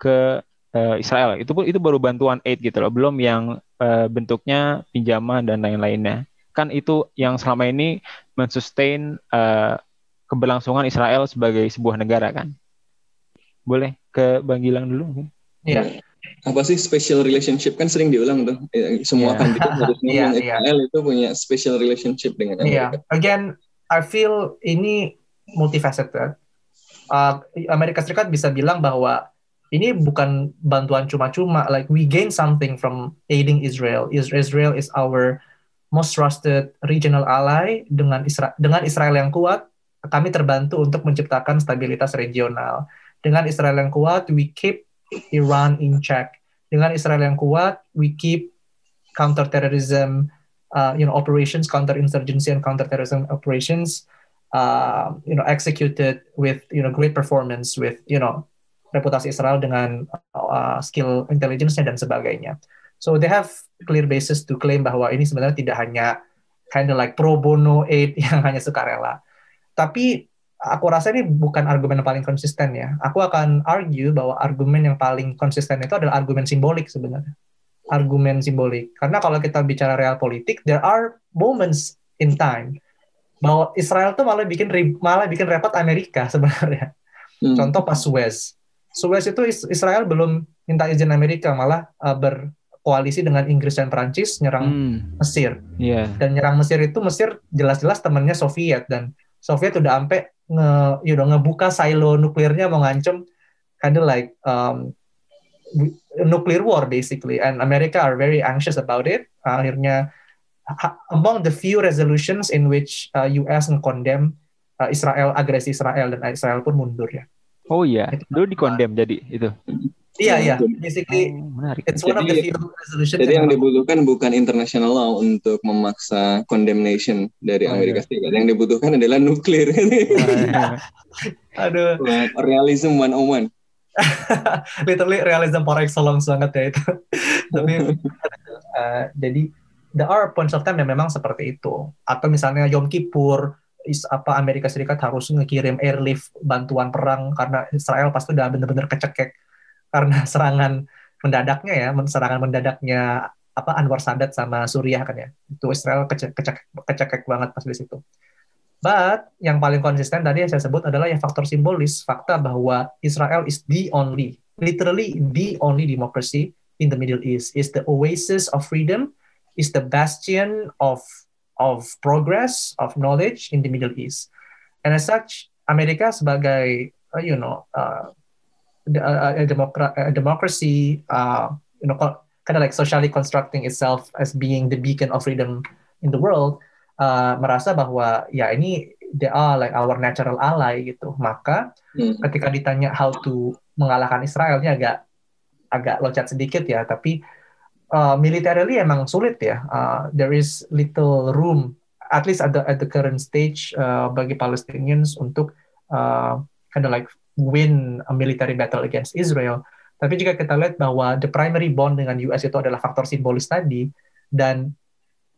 ke uh, Israel. Itu pun itu baru bantuan aid gitu loh, belum yang uh, bentuknya pinjaman dan lain-lainnya. Kan itu yang selama ini mensustain uh, keberlangsungan Israel sebagai sebuah negara kan. Boleh ke Bang Gilang dulu? Iya apa sih special relationship kan sering diulang tuh semua yeah. kandidat harus ngomong yeah, Israel yeah. itu punya special relationship dengan Amerika. Yeah. Again, I feel ini multifaceted. Uh, Amerika Serikat bisa bilang bahwa ini bukan bantuan cuma-cuma. Like we gain something from aiding Israel. Israel is our most trusted regional ally dengan Israel dengan Israel yang kuat. Kami terbantu untuk menciptakan stabilitas regional. Dengan Israel yang kuat, we keep Iran in check. Dengan Israel yang kuat, we keep counterterrorism, uh, you know, operations, counterinsurgency and counterterrorism operations uh, you know executed with you know great performance with you know reputasi Israel dengan uh, skill intelligence-nya dan sebagainya. So they have clear basis to claim bahwa ini sebenarnya tidak hanya kind of like pro bono aid yang hanya sukarela. Tapi aku rasa ini bukan argumen yang paling konsisten ya. Aku akan argue bahwa argumen yang paling konsisten itu adalah argumen simbolik sebenarnya. Argumen simbolik. Karena kalau kita bicara real politik, there are moments in time bahwa Israel tuh malah bikin malah bikin repot Amerika sebenarnya. Hmm. Contoh pas Suez. Suez itu Israel belum minta izin Amerika, malah uh, berkoalisi dengan Inggris dan Perancis nyerang hmm. Mesir. Yeah. Dan nyerang Mesir itu Mesir jelas-jelas temannya Soviet dan Soviet udah sampai nge you know, ngebuka silo nuklirnya mau ngancem kind of like um, nuclear war basically and America are very anxious about it. Akhirnya among the few resolutions in which uh, US condemn uh, Israel agresi Israel dan Israel pun mundur ya. Oh iya, dulu dikondem jadi itu. Iya iya, basically oh, menarik. it's one jadi, of the. Jadi yang, dibutuhkan bukan international law untuk memaksa condemnation dari oh, Amerika iya. Serikat. Yang dibutuhkan adalah nuklir. Iya. Aduh. Realism 101. Literally realism par excellence banget ya itu. Tapi uh, jadi there are points of time yang memang seperti itu. Atau misalnya Yom Kippur, is, apa Amerika Serikat harus ngekirim airlift bantuan perang karena Israel pasti udah bener-bener kecekek karena serangan mendadaknya ya, serangan mendadaknya apa Anwar Sadat sama Suriah kan ya. Itu Israel kecekek, kecekek, banget pas di situ. But yang paling konsisten tadi yang saya sebut adalah yang faktor simbolis, fakta bahwa Israel is the only, literally the only democracy in the Middle East, is the oasis of freedom is the bastion of of progress of knowledge in the Middle East, and as such, Amerika sebagai uh, you know uh, a, a, democra- a democracy, uh, you know, kind of like socially constructing itself as being the beacon of freedom in the world, uh, merasa bahwa ya ini they are like our natural ally gitu. Maka hmm. ketika ditanya how to mengalahkan Israel ini agak agak loncat sedikit ya, tapi uh, militarily emang sulit ya. Uh, there is little room, at least at the at the current stage, uh, bagi Palestinians untuk uh, kind of like win a military battle against Israel. Tapi jika kita lihat bahwa the primary bond dengan US itu adalah faktor simbolis tadi dan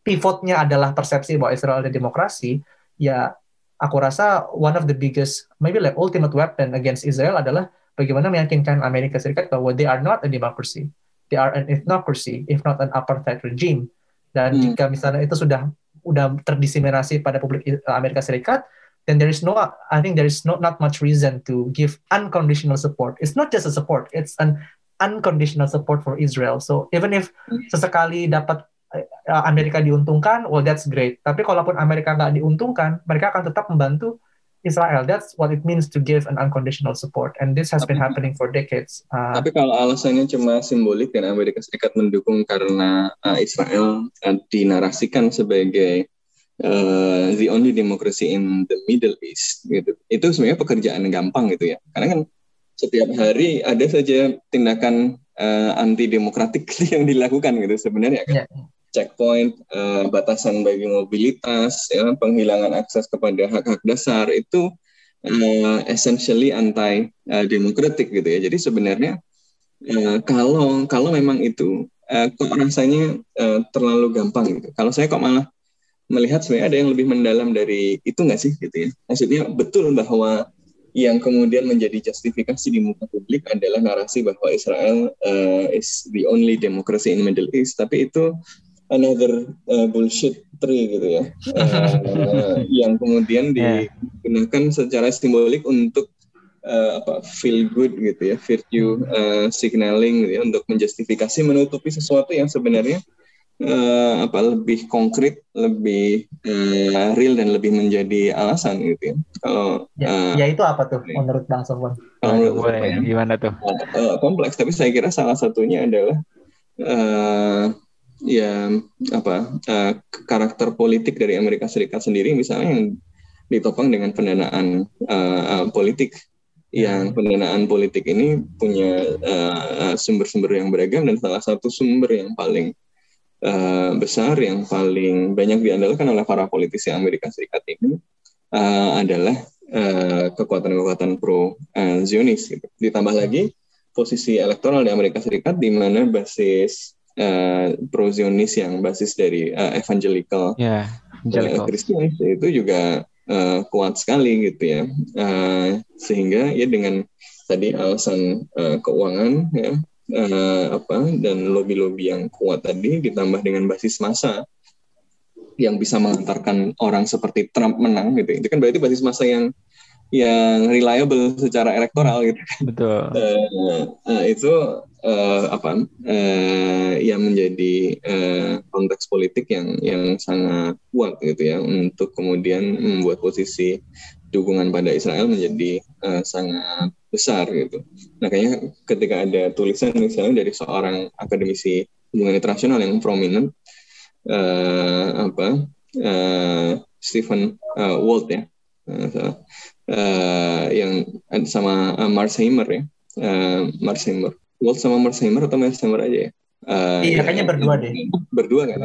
pivotnya adalah persepsi bahwa Israel adalah demokrasi, ya aku rasa one of the biggest, maybe like ultimate weapon against Israel adalah bagaimana meyakinkan Amerika Serikat bahwa they are not a democracy they are an ethnocracy, if not an apartheid regime. Dan hmm. jika misalnya itu sudah udah terdiseminasi pada publik Amerika Serikat, then there is no, I think there is not not much reason to give unconditional support. It's not just a support, it's an unconditional support for Israel. So even if hmm. sesekali dapat eh, Amerika diuntungkan, well that's great. Tapi kalaupun Amerika nggak diuntungkan, mereka akan tetap membantu Israel. That's what it means to give an unconditional support, and this has been happening for decades. Uh, tapi kalau alasannya cuma simbolik dan Amerika Serikat mendukung karena uh, Israel uh, dinarasikan sebagai uh, the only democracy in the Middle East, gitu, itu sebenarnya pekerjaan gampang gitu ya, karena kan setiap hari ada saja tindakan uh, anti demokratik yang dilakukan gitu sebenarnya kan. Yeah checkpoint, uh, batasan bagi mobilitas, ya, penghilangan akses kepada hak-hak dasar itu uh, essentially anti uh, demokratik gitu ya. Jadi sebenarnya uh, kalau kalau memang itu uh, kok rasanya uh, terlalu gampang gitu. Kalau saya kok malah melihat sebenarnya ada yang lebih mendalam dari itu nggak sih gitu ya. Maksudnya betul bahwa yang kemudian menjadi justifikasi di muka publik adalah narasi bahwa Israel uh, is the only democracy in Middle East, tapi itu another uh, bullshit tree gitu ya. Uh, yang kemudian digunakan secara simbolik untuk uh, apa feel good gitu ya virtue uh, signaling gitu ya untuk menjustifikasi menutupi sesuatu yang sebenarnya uh, apa lebih konkret lebih uh, real dan lebih menjadi alasan gitu ya. Kalau ya, uh, ya itu apa tuh menurut bang Sofwan? Kalau menurut boleh, ya, gimana tuh? Uh, kompleks tapi saya kira salah satunya adalah uh, ya apa uh, karakter politik dari Amerika Serikat sendiri misalnya yang ditopang dengan pendanaan uh, uh, politik yang pendanaan politik ini punya sumber-sumber uh, yang beragam dan salah satu sumber yang paling uh, besar yang paling banyak diandalkan oleh para politisi Amerika Serikat ini uh, adalah uh, kekuatan-kekuatan pro uh, Zionis. Gitu. Ditambah lagi posisi elektoral di Amerika Serikat di mana basis uh, Zionis yang basis dari uh, evangelical, yeah, evangelical. Uh, itu juga uh, kuat sekali gitu ya. Uh, sehingga ya dengan tadi alasan uh, keuangan ya uh, apa dan lobby-lobby yang kuat tadi ditambah dengan basis massa yang bisa mengantarkan orang seperti Trump menang gitu. Itu kan berarti basis massa yang yang reliable secara elektoral gitu. Betul. Uh, uh, itu uh, apa uh, yang menjadi uh, konteks politik yang yang sangat kuat gitu ya untuk kemudian membuat posisi dukungan pada Israel menjadi uh, sangat besar gitu. Nah kayaknya ketika ada tulisan misalnya dari seorang akademisi hubungan internasional yang prominent uh, apa uh, Stephen uh, Walt ya uh, uh, yang sama uh, Marsheimer ya. Uh, Marsheimer Walt sama Marsheimer atau Marsheimer aja ya? Uh, iya kayaknya berdua deh. Berdua kan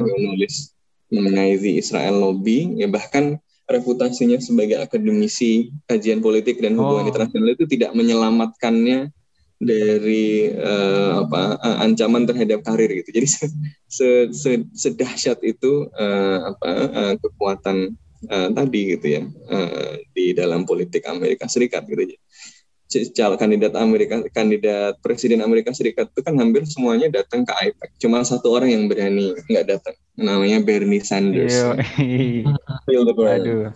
uh, nulis mengenai the Israel lobby. Ya bahkan reputasinya sebagai akademisi kajian politik dan hubungan oh. internasional itu tidak menyelamatkannya dari uh, apa uh, ancaman terhadap karir gitu. Jadi se, se, se, sedahsyat itu uh, apa uh, kekuatan uh, tadi gitu ya uh, di dalam politik Amerika Serikat gitu. Calon kandidat Amerika kandidat presiden Amerika Serikat itu kan hampir semuanya datang ke IPAC. Cuma satu orang yang berani nggak datang. Namanya Bernie Sanders. Feel the burn.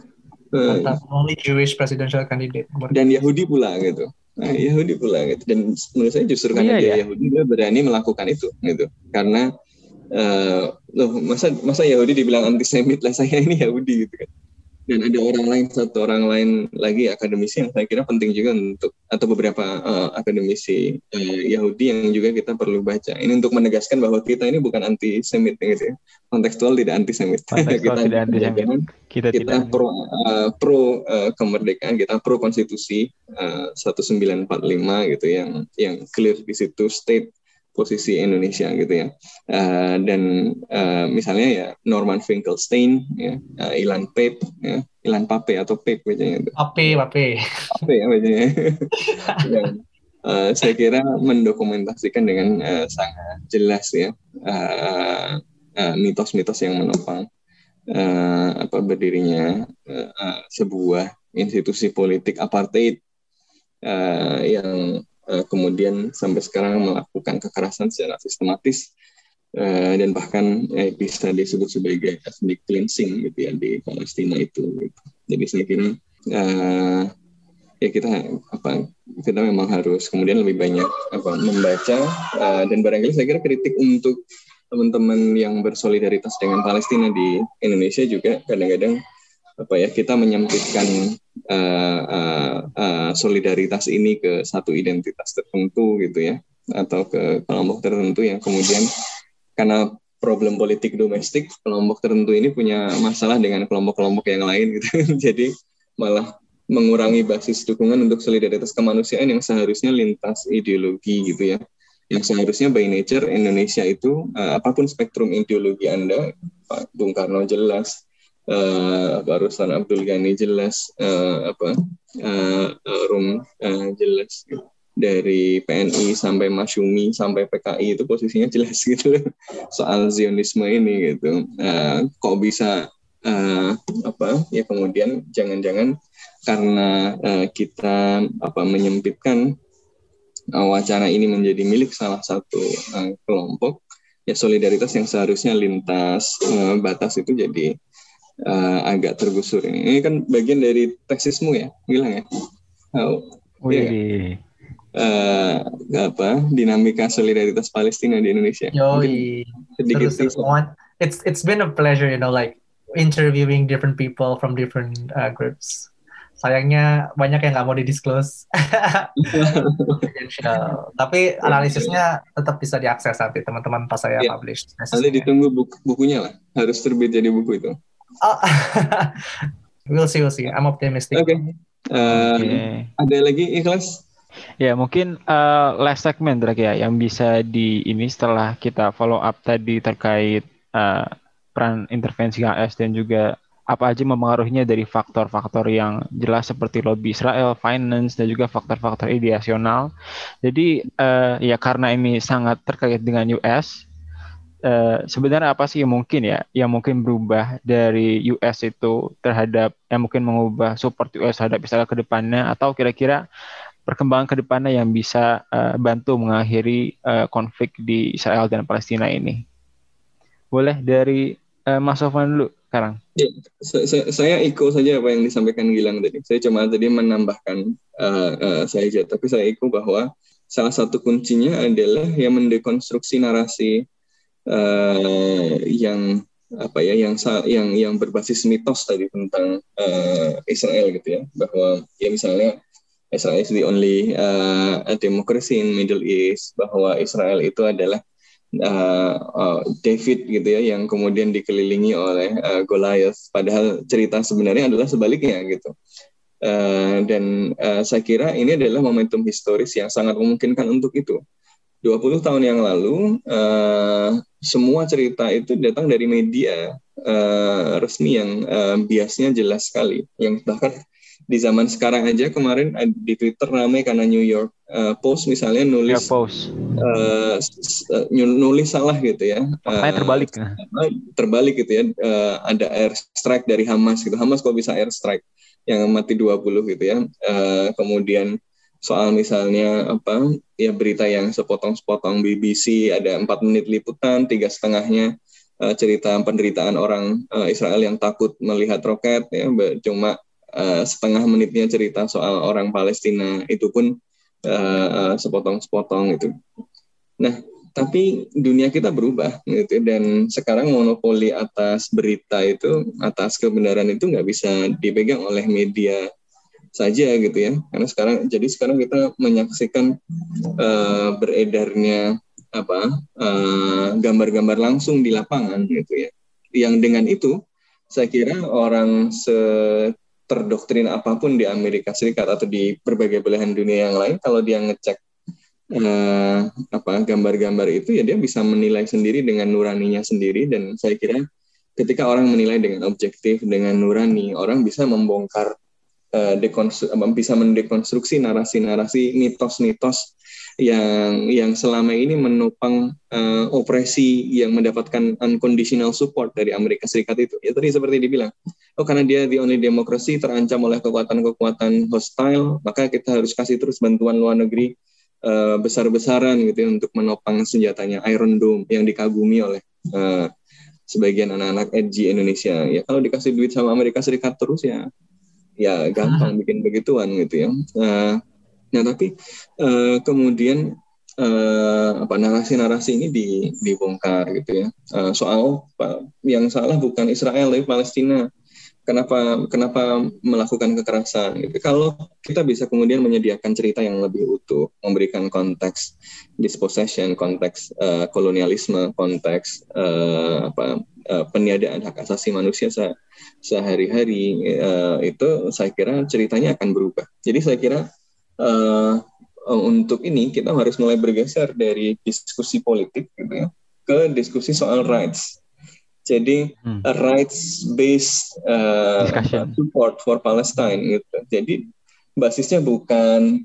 Uh, only Jewish presidential candidate. Dan Yahudi pula gitu Nah, Yahudi pula gitu. Dan menurut saya justru karena iya, dia iya. Yahudi dia berani melakukan itu gitu. Karena uh, loh masa masa Yahudi dibilang antisemit lah saya ini Yahudi gitu kan. Dan ada orang lain satu orang lain lagi akademisi yang saya kira penting juga untuk atau beberapa uh, akademisi uh, Yahudi yang juga kita perlu baca. Ini untuk menegaskan bahwa kita ini bukan antisemit gitu ya. Kontekstual tidak antisemit. Kita tidak antisemit. kita, kita tidak. pro uh, pro uh, kemerdekaan kita pro konstitusi uh, 1945 gitu yang yang clear di situ state posisi Indonesia gitu ya. Uh, dan uh, misalnya ya Norman Finkelstein, ya, uh, Ilan Pape, ya, Ilan Pape atau Pape bacanya itu. Pape, Pape. Pape ya bacanya. dan, uh, saya kira mendokumentasikan dengan uh, sangat jelas ya uh, uh, mitos-mitos yang menopang uh, apa berdirinya uh, uh, sebuah institusi politik apartheid uh, yang uh, kemudian sampai sekarang melakukan kekerasan secara sistematis uh, dan bahkan eh, bisa disebut sebagai ethnic cleansing gitu ya di Palestina itu. Gitu. Jadi saya kira uh, ya kita apa kita memang harus kemudian lebih banyak apa membaca uh, dan barangkali saya kira kritik untuk teman-teman yang bersolidaritas dengan Palestina di Indonesia juga kadang-kadang apa ya kita menyempitkan uh, uh, uh, solidaritas ini ke satu identitas tertentu gitu ya atau ke kelompok tertentu yang kemudian karena problem politik domestik kelompok tertentu ini punya masalah dengan kelompok-kelompok yang lain gitu. Jadi malah mengurangi basis dukungan untuk solidaritas kemanusiaan yang seharusnya lintas ideologi gitu ya. Yang seharusnya by nature Indonesia itu apa pun spektrum ideologi Anda Pak Bung Karno jelas uh, apa Ruslan Abdul Ghani jelas uh, apa uh, Rum uh, jelas dari PNI sampai Masyumi sampai PKI itu posisinya jelas gitu soal Zionisme ini gitu. Uh, kok bisa uh, apa ya kemudian jangan-jangan karena uh, kita apa menyempitkan uh, wacana ini menjadi milik salah satu uh, kelompok ya solidaritas yang seharusnya lintas uh, batas itu jadi uh, agak tergusur ini. Ini kan bagian dari tesismu ya, bilang ya. Oh, oh iya. Uh, apa dinamika solidaritas Palestina di Indonesia. Yoi. Sedikit It's it's been a pleasure, you know, like interviewing different people from different uh, groups. Sayangnya banyak yang nggak mau didisclose. Tapi analisisnya tetap bisa diakses nanti teman-teman pas saya yeah. publish. Nanti ditunggu buku bukunya lah. Harus terbit jadi buku itu. Oh. we'll see, we'll see. I'm optimistic. Oke. Okay. Uh, okay. Ada lagi ikhlas? Ya mungkin uh, last segment Drake ya yang bisa di ini setelah kita follow up tadi terkait uh, peran intervensi AS dan juga apa aja mempengaruhinya dari faktor-faktor yang jelas seperti lobby Israel, finance dan juga faktor-faktor ideasional. Jadi uh, ya karena ini sangat terkait dengan US, uh, sebenarnya apa sih yang mungkin ya yang mungkin berubah dari US itu terhadap yang mungkin mengubah support US terhadap Israel ke depannya atau kira-kira perkembangan ke depannya yang bisa uh, bantu mengakhiri uh, konflik di Israel dan Palestina ini. Boleh dari uh, Mas Sofwan dulu sekarang. Ya, saya, saya ikut saja apa yang disampaikan Gilang tadi. Saya cuma tadi menambahkan uh, uh, saja, tapi saya ikut bahwa salah satu kuncinya adalah yang mendekonstruksi narasi uh, yang apa ya yang yang yang berbasis mitos tadi tentang uh, Israel gitu ya. Bahwa ya misalnya Israel is the only uh, democracy in Middle East. Bahwa Israel itu adalah uh, uh, David gitu ya yang kemudian dikelilingi oleh uh, Goliath. Padahal cerita sebenarnya adalah sebaliknya gitu. Uh, dan uh, saya kira ini adalah momentum historis yang sangat memungkinkan untuk itu. 20 tahun yang lalu semua cerita itu datang dari media uh, resmi yang uh, biasnya jelas sekali yang bahkan di zaman sekarang aja kemarin di Twitter ramai karena New York uh, Post misalnya nulis ya, post. Uh, nulis salah gitu ya. uh, terbalik. Terbalik gitu ya. Uh, ada air strike dari Hamas gitu. Hamas kok bisa air strike yang mati 20 gitu ya. Uh, kemudian soal misalnya apa ya berita yang sepotong-sepotong BBC ada empat menit liputan tiga setengahnya uh, cerita penderitaan orang uh, Israel yang takut melihat roket ya cuma uh, setengah menitnya cerita soal orang Palestina itu pun uh, uh, sepotong-sepotong itu. Nah, tapi dunia kita berubah gitu dan sekarang monopoli atas berita itu atas kebenaran itu nggak bisa dipegang oleh media saja gitu ya. Karena sekarang jadi sekarang kita menyaksikan uh, beredarnya apa gambar-gambar uh, langsung di lapangan gitu ya. Yang dengan itu saya kira orang terdoktrin apa pun di Amerika Serikat atau di berbagai belahan dunia yang lain kalau dia ngecek uh, apa gambar-gambar itu ya dia bisa menilai sendiri dengan nuraninya sendiri. Dan saya kira ketika orang menilai dengan objektif dengan nurani orang bisa membongkar bisa mendekonstruksi narasi-narasi mitos-mitos yang yang selama ini menopang uh, opresi yang mendapatkan unconditional support dari Amerika Serikat itu. Ya tadi seperti dibilang, oh karena dia the only democracy terancam oleh kekuatan-kekuatan hostile, maka kita harus kasih terus bantuan luar negeri uh, besar-besaran gitu ya, untuk menopang senjatanya Iron Dome yang dikagumi oleh uh, sebagian anak-anak edgy Indonesia. Ya kalau dikasih duit sama Amerika Serikat terus ya ya gampang bikin begituan gitu ya. Uh, Nah, tapi uh, kemudian uh, apa narasi-narasi ini di, dibongkar gitu ya. Uh, soal uh, yang salah bukan Israel tapi Palestina. Kenapa kenapa melakukan kekerasan? Gitu. Kalau kita bisa kemudian menyediakan cerita yang lebih utuh, memberikan konteks dispossession, konteks uh, kolonialisme, konteks uh, apa uh, peniadaan hak asasi manusia se sehari-hari uh, itu saya kira ceritanya akan berubah. Jadi saya kira uh, untuk ini kita harus mulai bergeser dari diskusi politik gitu ya ke diskusi soal rights. Jadi hmm. rights based uh, support for Palestine gitu. Jadi basisnya bukan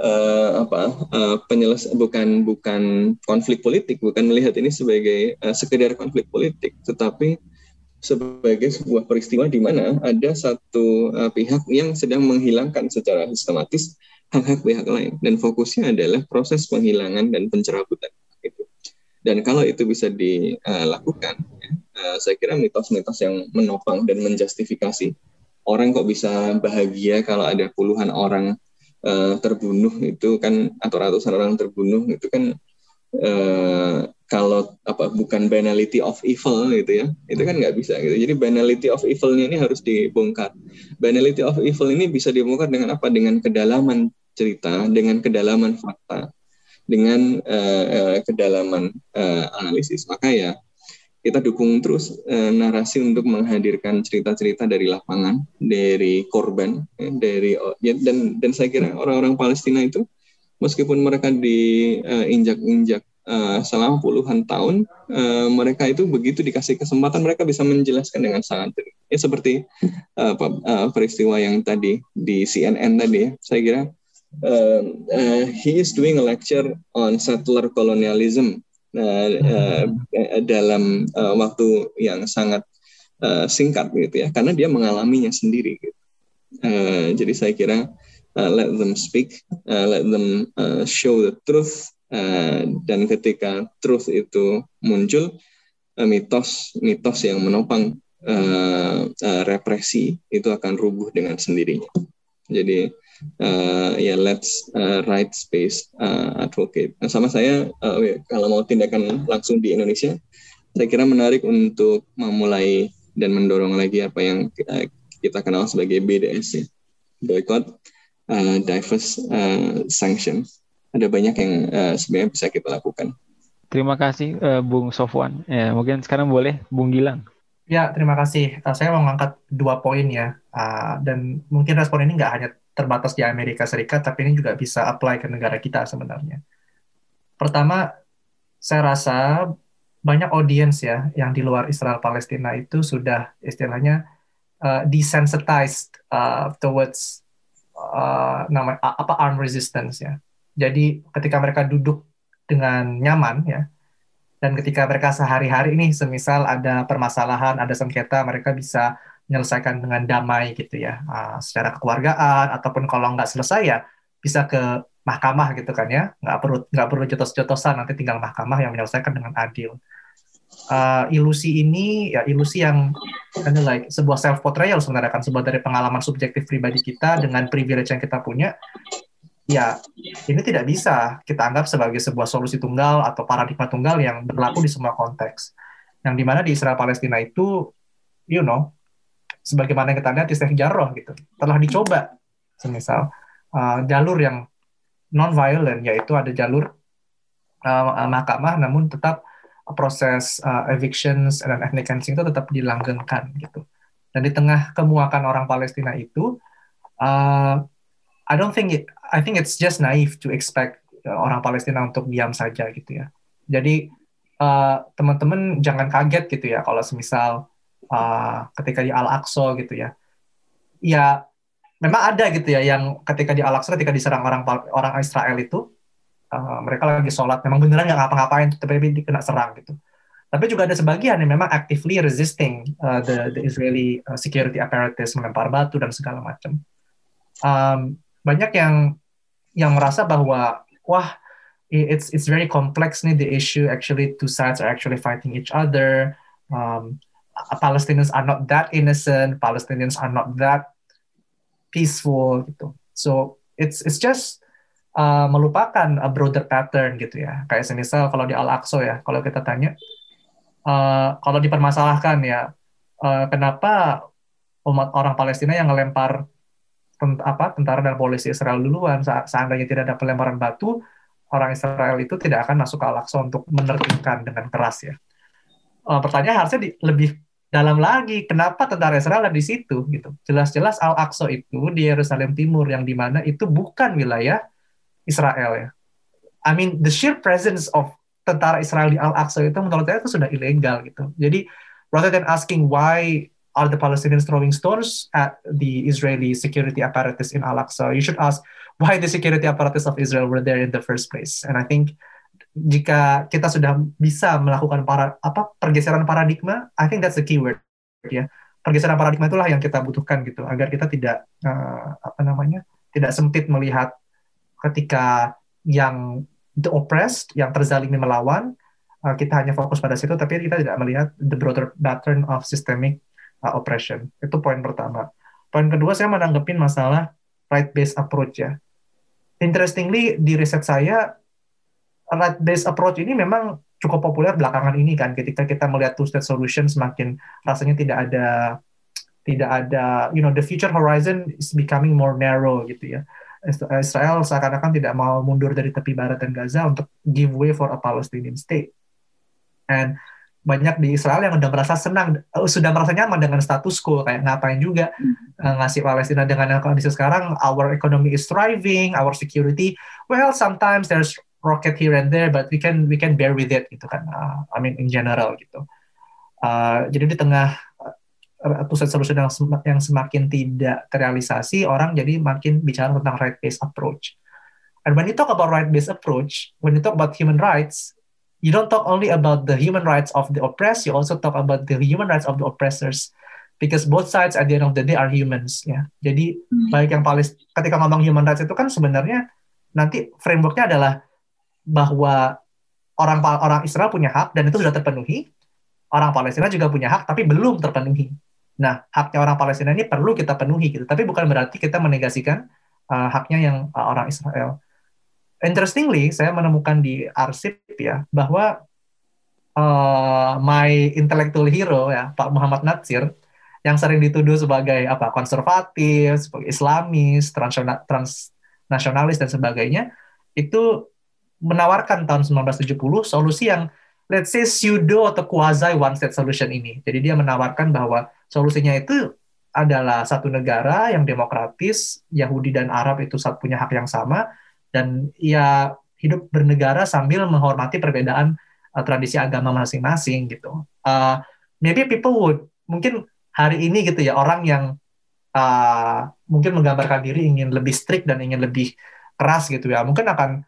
uh, apa uh, penyeles bukan bukan konflik politik, bukan melihat ini sebagai uh, sekedar konflik politik, tetapi sebagai sebuah peristiwa di mana ada satu uh, pihak yang sedang menghilangkan secara sistematis hak-hak pihak lain dan fokusnya adalah proses penghilangan dan pencerabutan itu. Dan kalau itu bisa dilakukan, ya, uh, saya kira mitos-mitos yang menopang dan menjustifikasi orang kok bisa bahagia kalau ada puluhan orang uh, terbunuh itu kan atau ratusan orang terbunuh itu kan uh, kalau apa bukan banality of evil gitu ya itu kan nggak bisa gitu. Jadi banality of evilnya ini harus dibongkar. Banality of evil ini bisa dibongkar dengan apa? Dengan kedalaman cerita dengan kedalaman fakta dengan uh, uh, kedalaman uh, analisis. Maka ya kita dukung terus uh, narasi untuk menghadirkan cerita-cerita dari lapangan dari korban ya, dari ya, dan dan saya kira orang-orang Palestina itu meskipun mereka diinjak-injak uh, selama puluhan tahun uh, mereka itu begitu dikasih kesempatan mereka bisa menjelaskan dengan sangat ya seperti uh, uh, peristiwa yang tadi di CNN tadi ya. Saya kira uh, uh, he is doing a lecture on settler colonialism uh, uh, dalam uh, waktu yang sangat uh, singkat gitu ya karena dia mengalaminya sendiri gitu. uh, jadi saya kira uh, let them speak, uh, let them uh, show the truth, uh, dan ketika truth itu muncul, uh, mitos mitos yang menopang uh, uh, represi itu akan rubuh dengan sendirinya. Jadi uh, ya yeah, let's uh, right space uh, advocate. Nah, sama saya uh, kalau mau tindakan langsung di Indonesia, saya kira menarik untuk memulai dan mendorong lagi apa yang uh, kita kenal sebagai BDS ya, boycott, uh, diverse uh, sanction. Ada banyak yang uh, sebenarnya bisa kita lakukan. Terima kasih uh, Bung Sofwan. Ya, mungkin sekarang boleh Bung Gilang. Ya, terima kasih. Uh, saya mau mengangkat dua poin ya. Uh, dan mungkin respon ini nggak hanya terbatas di Amerika Serikat, tapi ini juga bisa apply ke negara kita sebenarnya. Pertama, saya rasa banyak audiens ya yang di luar Israel Palestina itu sudah istilahnya uh, desensitized uh, towards uh, nama apa arm resistance ya. Jadi ketika mereka duduk dengan nyaman ya, dan ketika mereka sehari-hari ini semisal ada permasalahan, ada sengketa, mereka bisa menyelesaikan dengan damai gitu ya, uh, secara kekeluargaan ataupun kalau nggak selesai ya bisa ke mahkamah gitu kan ya, nggak perlu nggak perlu jotos-jotosan, nanti tinggal mahkamah yang menyelesaikan dengan adil. Uh, ilusi ini ya ilusi yang of like sebuah self portrayal sebenarnya kan sebuah dari pengalaman subjektif pribadi kita dengan privilege yang kita punya ya ini tidak bisa kita anggap sebagai sebuah solusi tunggal atau paradigma tunggal yang berlaku di semua konteks. Yang di mana di Israel Palestina itu you know sebagaimana yang kita lihat di Sheikh Jarrah gitu telah dicoba semisal uh, jalur yang non violent yaitu ada jalur uh, mahkamah namun tetap proses uh, evictions dan ethnic cleansing itu tetap dilanggengkan gitu. Dan di tengah kemuakan orang Palestina itu, uh, I don't think it, I think it's just naive to expect uh, orang Palestina untuk diam saja gitu ya. Jadi uh, teman-teman jangan kaget gitu ya kalau semisal uh, ketika di Al Aqsa gitu ya, ya memang ada gitu ya yang ketika di Al Aqsa ketika diserang orang orang Israel itu uh, mereka lagi sholat memang beneran nggak ngapa-ngapain tapi kena serang gitu. Tapi juga ada sebagian yang memang actively resisting uh, the, the Israeli security apparatus melempar batu dan segala macam um, banyak yang yang merasa bahwa wah it's it's very complex nih the issue actually two sides are actually fighting each other. Um, Palestinians are not that innocent Palestinians are not that peaceful gitu so it's it's just uh, melupakan a broader pattern gitu ya. Kayak semisal kalau di Al-Aqsa ya, kalau kita tanya, uh, kalau dipermasalahkan ya, uh, kenapa umat orang Palestina yang ngelempar tent apa tentara dan polisi Israel duluan, seandainya tidak ada pelemparan batu, orang Israel itu tidak akan masuk ke Al-Aqsa untuk menertibkan dengan keras ya. Uh, pertanyaan harusnya di, lebih dalam lagi, kenapa tentara Israel ada di situ gitu. Jelas-jelas Al-Aqsa itu di Yerusalem Timur yang di mana itu bukan wilayah Israel ya. I mean the sheer presence of tentara Israel di Al-Aqsa itu menurut saya itu sudah ilegal gitu. Jadi rather than asking why are the Palestinians throwing stones at the Israeli security apparatus in Al-Aqsa, you should ask why the security apparatus of Israel were there in the first place. And I think jika kita sudah bisa melakukan para apa pergeseran paradigma, I think that's the keyword ya. Pergeseran paradigma itulah yang kita butuhkan gitu agar kita tidak uh, apa namanya tidak sempit melihat ketika yang the oppressed, yang terzalimi melawan, uh, kita hanya fokus pada situ, tapi kita tidak melihat the broader pattern of systemic uh, oppression. Itu poin pertama. Poin kedua, saya menanggapin masalah right-based approach ya. Interestingly, di riset saya, right-based approach ini memang cukup populer belakangan ini kan, ketika kita melihat two-state solution semakin rasanya tidak ada tidak ada, you know, the future horizon is becoming more narrow gitu ya. Israel seakan-akan tidak mau mundur dari tepi barat dan Gaza untuk give way for a Palestinian state. And banyak di Israel yang sudah merasa senang, eh, sudah merasa nyaman dengan status quo, kayak ngapain juga uh, ngasih Palestina dengan kondisi sekarang, our economy is thriving, our security, well sometimes there's rocket here and there, but we can we can bear with it gitu kan. Uh, I mean in general gitu. Uh, jadi di tengah uh, two solution yang, sem yang semakin tidak terrealisasi, orang jadi makin bicara tentang right-based approach. And when you talk about right-based approach, when you talk about human rights, you don't talk only about the human rights of the oppressed, you also talk about the human rights of the oppressors. Because both sides at the end of the day are humans ya. Jadi hmm. baik yang paling ketika ngomong human rights itu kan sebenarnya nanti frameworknya adalah bahwa orang orang Israel punya hak dan itu sudah terpenuhi, orang Palestina juga punya hak tapi belum terpenuhi. Nah, haknya orang Palestina ini perlu kita penuhi gitu, tapi bukan berarti kita menegasikan uh, haknya yang uh, orang Israel interestingly saya menemukan di arsip ya bahwa uh, my intellectual hero ya Pak Muhammad Natsir yang sering dituduh sebagai apa konservatif, sebagai Islamis, transnasionalis dan sebagainya itu menawarkan tahun 1970 solusi yang let's say pseudo atau quasi one state solution ini. Jadi dia menawarkan bahwa solusinya itu adalah satu negara yang demokratis, Yahudi dan Arab itu punya hak yang sama, dan ya hidup bernegara sambil menghormati perbedaan uh, tradisi agama masing-masing gitu. Uh, maybe people would mungkin hari ini gitu ya orang yang uh, mungkin menggambarkan diri ingin lebih strict dan ingin lebih keras gitu ya mungkin akan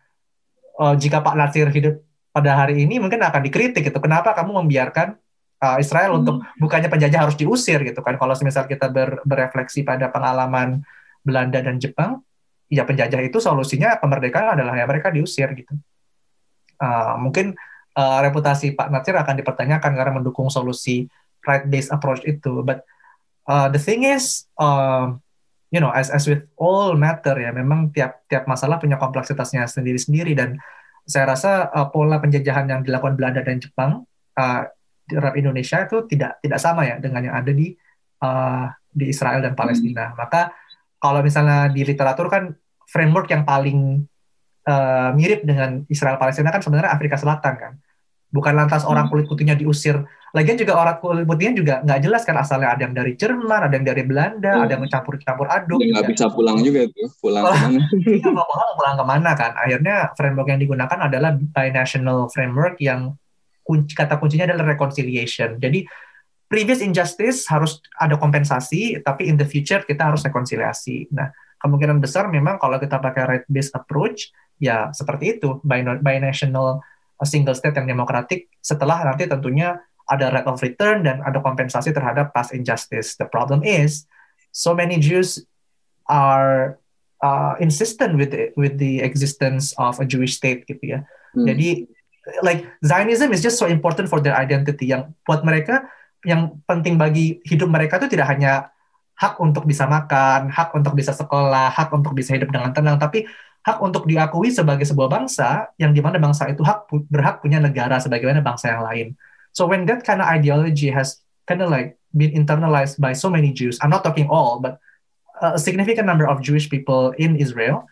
uh, jika Pak Nasir hidup pada hari ini mungkin akan dikritik gitu kenapa kamu membiarkan uh, Israel hmm. untuk bukannya penjajah harus diusir gitu kan kalau misal kita ber, berefleksi pada pengalaman Belanda dan Jepang ya penjajah itu solusinya kemerdekaan adalah ya mereka diusir gitu. Uh, mungkin uh, reputasi Pak Natsir akan dipertanyakan karena mendukung solusi right-based approach itu. But uh, the thing is, uh, you know, as as with all matter ya, memang tiap tiap masalah punya kompleksitasnya sendiri-sendiri dan saya rasa uh, pola penjajahan yang dilakukan Belanda dan Jepang uh, di Arab Indonesia itu tidak tidak sama ya dengan yang ada di uh, di Israel dan Palestina. Hmm. Maka kalau misalnya di literatur kan framework yang paling uh, mirip dengan Israel Palestina kan sebenarnya Afrika Selatan kan. Bukan lantas hmm. orang kulit putihnya diusir. Lagian juga orang kulit putihnya juga nggak jelas kan asalnya ada yang dari Jerman, ada yang dari Belanda, hmm. ada yang mencampur-campur aduk. Nggak gitu. bisa pulang juga tuh, pulang ke mana? Iya, pulang, pulang ke mana kan? Akhirnya framework yang digunakan adalah binational framework yang kunci, kata kuncinya adalah reconciliation. Jadi previous injustice harus ada kompensasi, tapi in the future kita harus rekonsiliasi. Nah, kemungkinan besar memang kalau kita pakai right based approach, ya seperti itu, binational single state yang demokratik, setelah nanti tentunya ada right of return dan ada kompensasi terhadap past injustice. The problem is, so many Jews are uh, insistent with the, with the existence of a Jewish state gitu ya. Hmm. Jadi like Zionism is just so important for their identity yang buat mereka yang penting bagi hidup mereka itu tidak hanya hak untuk bisa makan, hak untuk bisa sekolah, hak untuk bisa hidup dengan tenang, tapi hak untuk diakui sebagai sebuah bangsa yang di mana bangsa itu hak berhak punya negara sebagaimana bangsa yang lain. So when that kind of ideology has kind of like been internalized by so many Jews, I'm not talking all, but a significant number of Jewish people in Israel,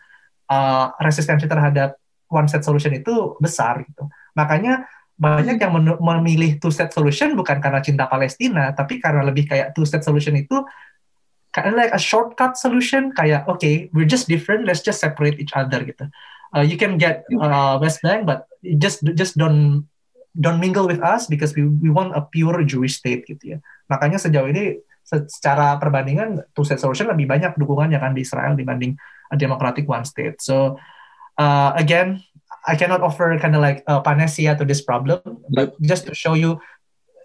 uh, resistensi terhadap one set solution itu besar gitu. Makanya banyak yang memilih two state solution bukan karena cinta Palestina tapi karena lebih kayak two state solution itu kayak like a shortcut solution kayak oke okay, we're just different let's just separate each other gitu uh, you can get uh, West Bank but just just don't don't mingle with us because we we want a pure Jewish state gitu ya makanya sejauh ini secara perbandingan two state solution lebih banyak dukungannya kan di Israel dibanding a democratic one state so uh, again I cannot offer kind of like a panacea to this problem, but just to show you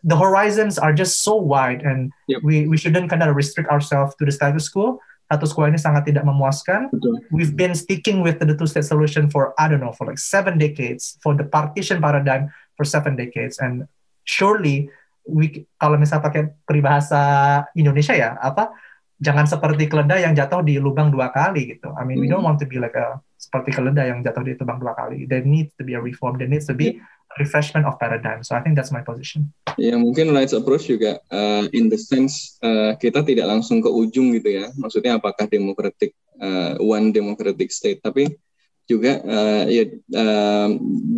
the horizons are just so wide and yep. we we shouldn't kind of restrict ourselves to the status quo. Status quo ini sangat tidak memuaskan. Betul. We've been sticking with the two-state solution for I don't know for like seven decades, for the partition paradigm for seven decades, and surely we kalau misalnya pakai peribahasa Indonesia ya apa jangan seperti keledai yang jatuh di lubang dua kali gitu. I mean, we don't hmm. want to be like a seperti keledai yang jatuh di lubang dua kali. There needs to be a reform. There needs to be a refreshment of paradigm. So I think that's my position. Ya mungkin rights approach juga uh, in the sense uh, kita tidak langsung ke ujung gitu ya. Maksudnya apakah democratic uh, one democratic state, tapi juga uh, ya uh,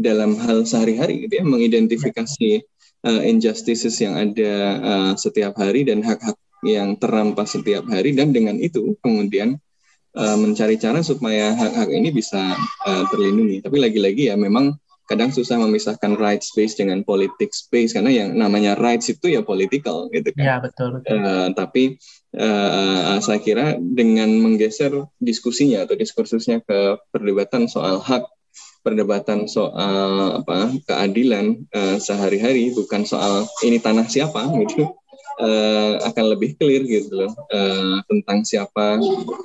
dalam hal sehari-hari gitu ya mengidentifikasi uh, injustices yang ada uh, setiap hari dan hak-hak yang terampas setiap hari dan dengan itu kemudian uh, mencari cara supaya hak-hak ini bisa uh, terlindungi. Tapi lagi-lagi ya memang kadang susah memisahkan right space dengan politik space karena yang namanya rights itu ya political gitu kan. Ya betul. betul. Uh, tapi uh, saya kira dengan menggeser diskusinya atau diskursusnya ke perdebatan soal hak perdebatan soal apa keadilan uh, sehari-hari bukan soal ini tanah siapa gitu uh, akan lebih clear gitu loh uh, tentang siapa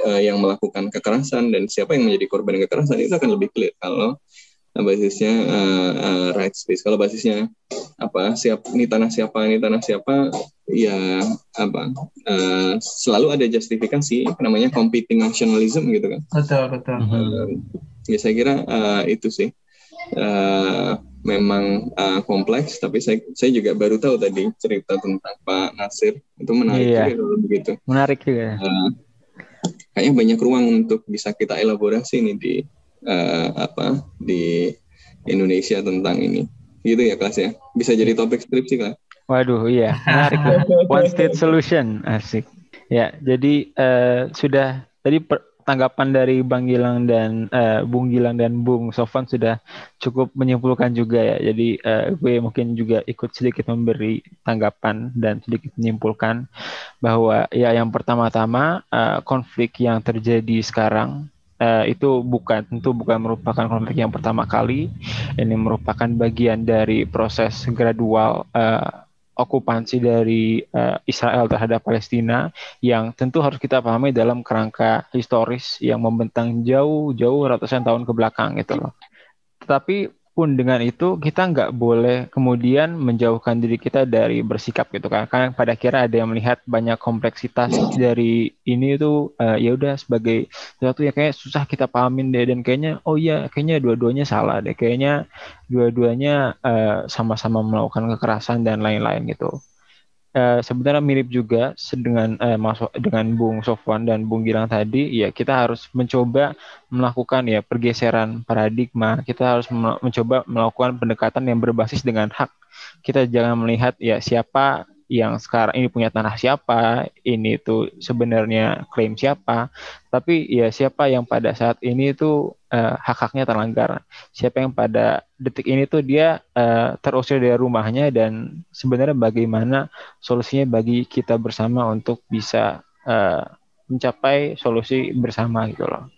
uh, yang melakukan kekerasan dan siapa yang menjadi korban kekerasan itu akan lebih clear kalau basisnya uh, uh, right space. Kalau basisnya apa siap ini tanah siapa ini tanah siapa ya apa uh, selalu ada justifikasi namanya competing nationalism gitu kan. Betul betul. Uh, ya saya kira uh, itu sih. Uh, memang uh, kompleks tapi saya saya juga baru tahu tadi cerita tentang Pak Nasir. Itu menarik iya. juga begitu. Menarik juga. Uh, kayaknya banyak ruang untuk bisa kita elaborasi nih di uh, apa di Indonesia tentang ini. Gitu ya kelas ya? Bisa jadi topik skripsi kan waduh iya. Menarik one state solution. Asik. Ya jadi uh, sudah tadi per, tanggapan dari Bang Gilang dan uh, Bung Gilang dan Bung Sofan sudah cukup menyimpulkan juga ya. Jadi uh, gue mungkin juga ikut sedikit memberi tanggapan dan sedikit menyimpulkan bahwa ya yang pertama-tama uh, konflik yang terjadi sekarang uh, itu bukan tentu bukan merupakan konflik yang pertama kali. Ini merupakan bagian dari proses gradual uh, okupansi dari uh, Israel terhadap Palestina yang tentu harus kita pahami dalam kerangka historis yang membentang jauh-jauh ratusan tahun ke belakang gitu loh. Tetapi pun dengan itu kita nggak boleh kemudian menjauhkan diri kita dari bersikap gitu kan. Karena pada akhirnya ada yang melihat banyak kompleksitas dari ini itu uh, ya udah sebagai sesuatu yang kayak susah kita pahamin deh. Dan kayaknya oh iya kayaknya dua-duanya salah deh. Kayaknya dua-duanya uh, sama-sama melakukan kekerasan dan lain-lain gitu uh, sebenarnya mirip juga dengan uh, masuk dengan Bung Sofwan dan Bung Gilang tadi. Ya kita harus mencoba melakukan ya pergeseran paradigma. Kita harus mencoba melakukan pendekatan yang berbasis dengan hak. Kita jangan melihat ya siapa yang sekarang ini punya tanah siapa, ini itu sebenarnya klaim siapa, tapi ya siapa yang pada saat ini itu uh, hak-haknya terlanggar, siapa yang pada detik ini tuh dia uh, terusir dari rumahnya dan sebenarnya bagaimana solusinya bagi kita bersama untuk bisa uh, mencapai solusi bersama gitu loh.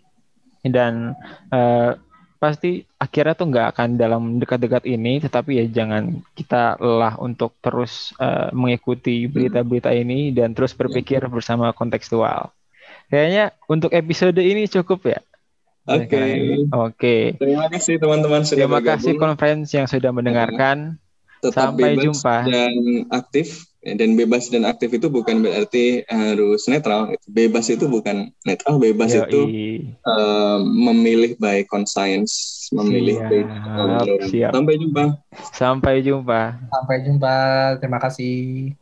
Dan uh, pasti akhirnya tuh nggak akan dalam dekat-dekat ini, tetapi ya jangan kita lelah untuk terus uh, mengikuti berita-berita ini dan terus berpikir bersama kontekstual. Kayaknya untuk episode ini cukup ya. Oke. Okay. Oke. Okay. Terima kasih teman-teman sudah Terima kasih konferensi yang sudah mendengarkan. Tetap Sampai bebas jumpa. dan aktif dan bebas dan aktif itu bukan berarti harus netral. Bebas itu bukan netral, bebas Yoi. itu uh, memilih by conscience, memilih Siap, by siap. Sampai jumpa. Sampai jumpa. Sampai jumpa. Terima kasih.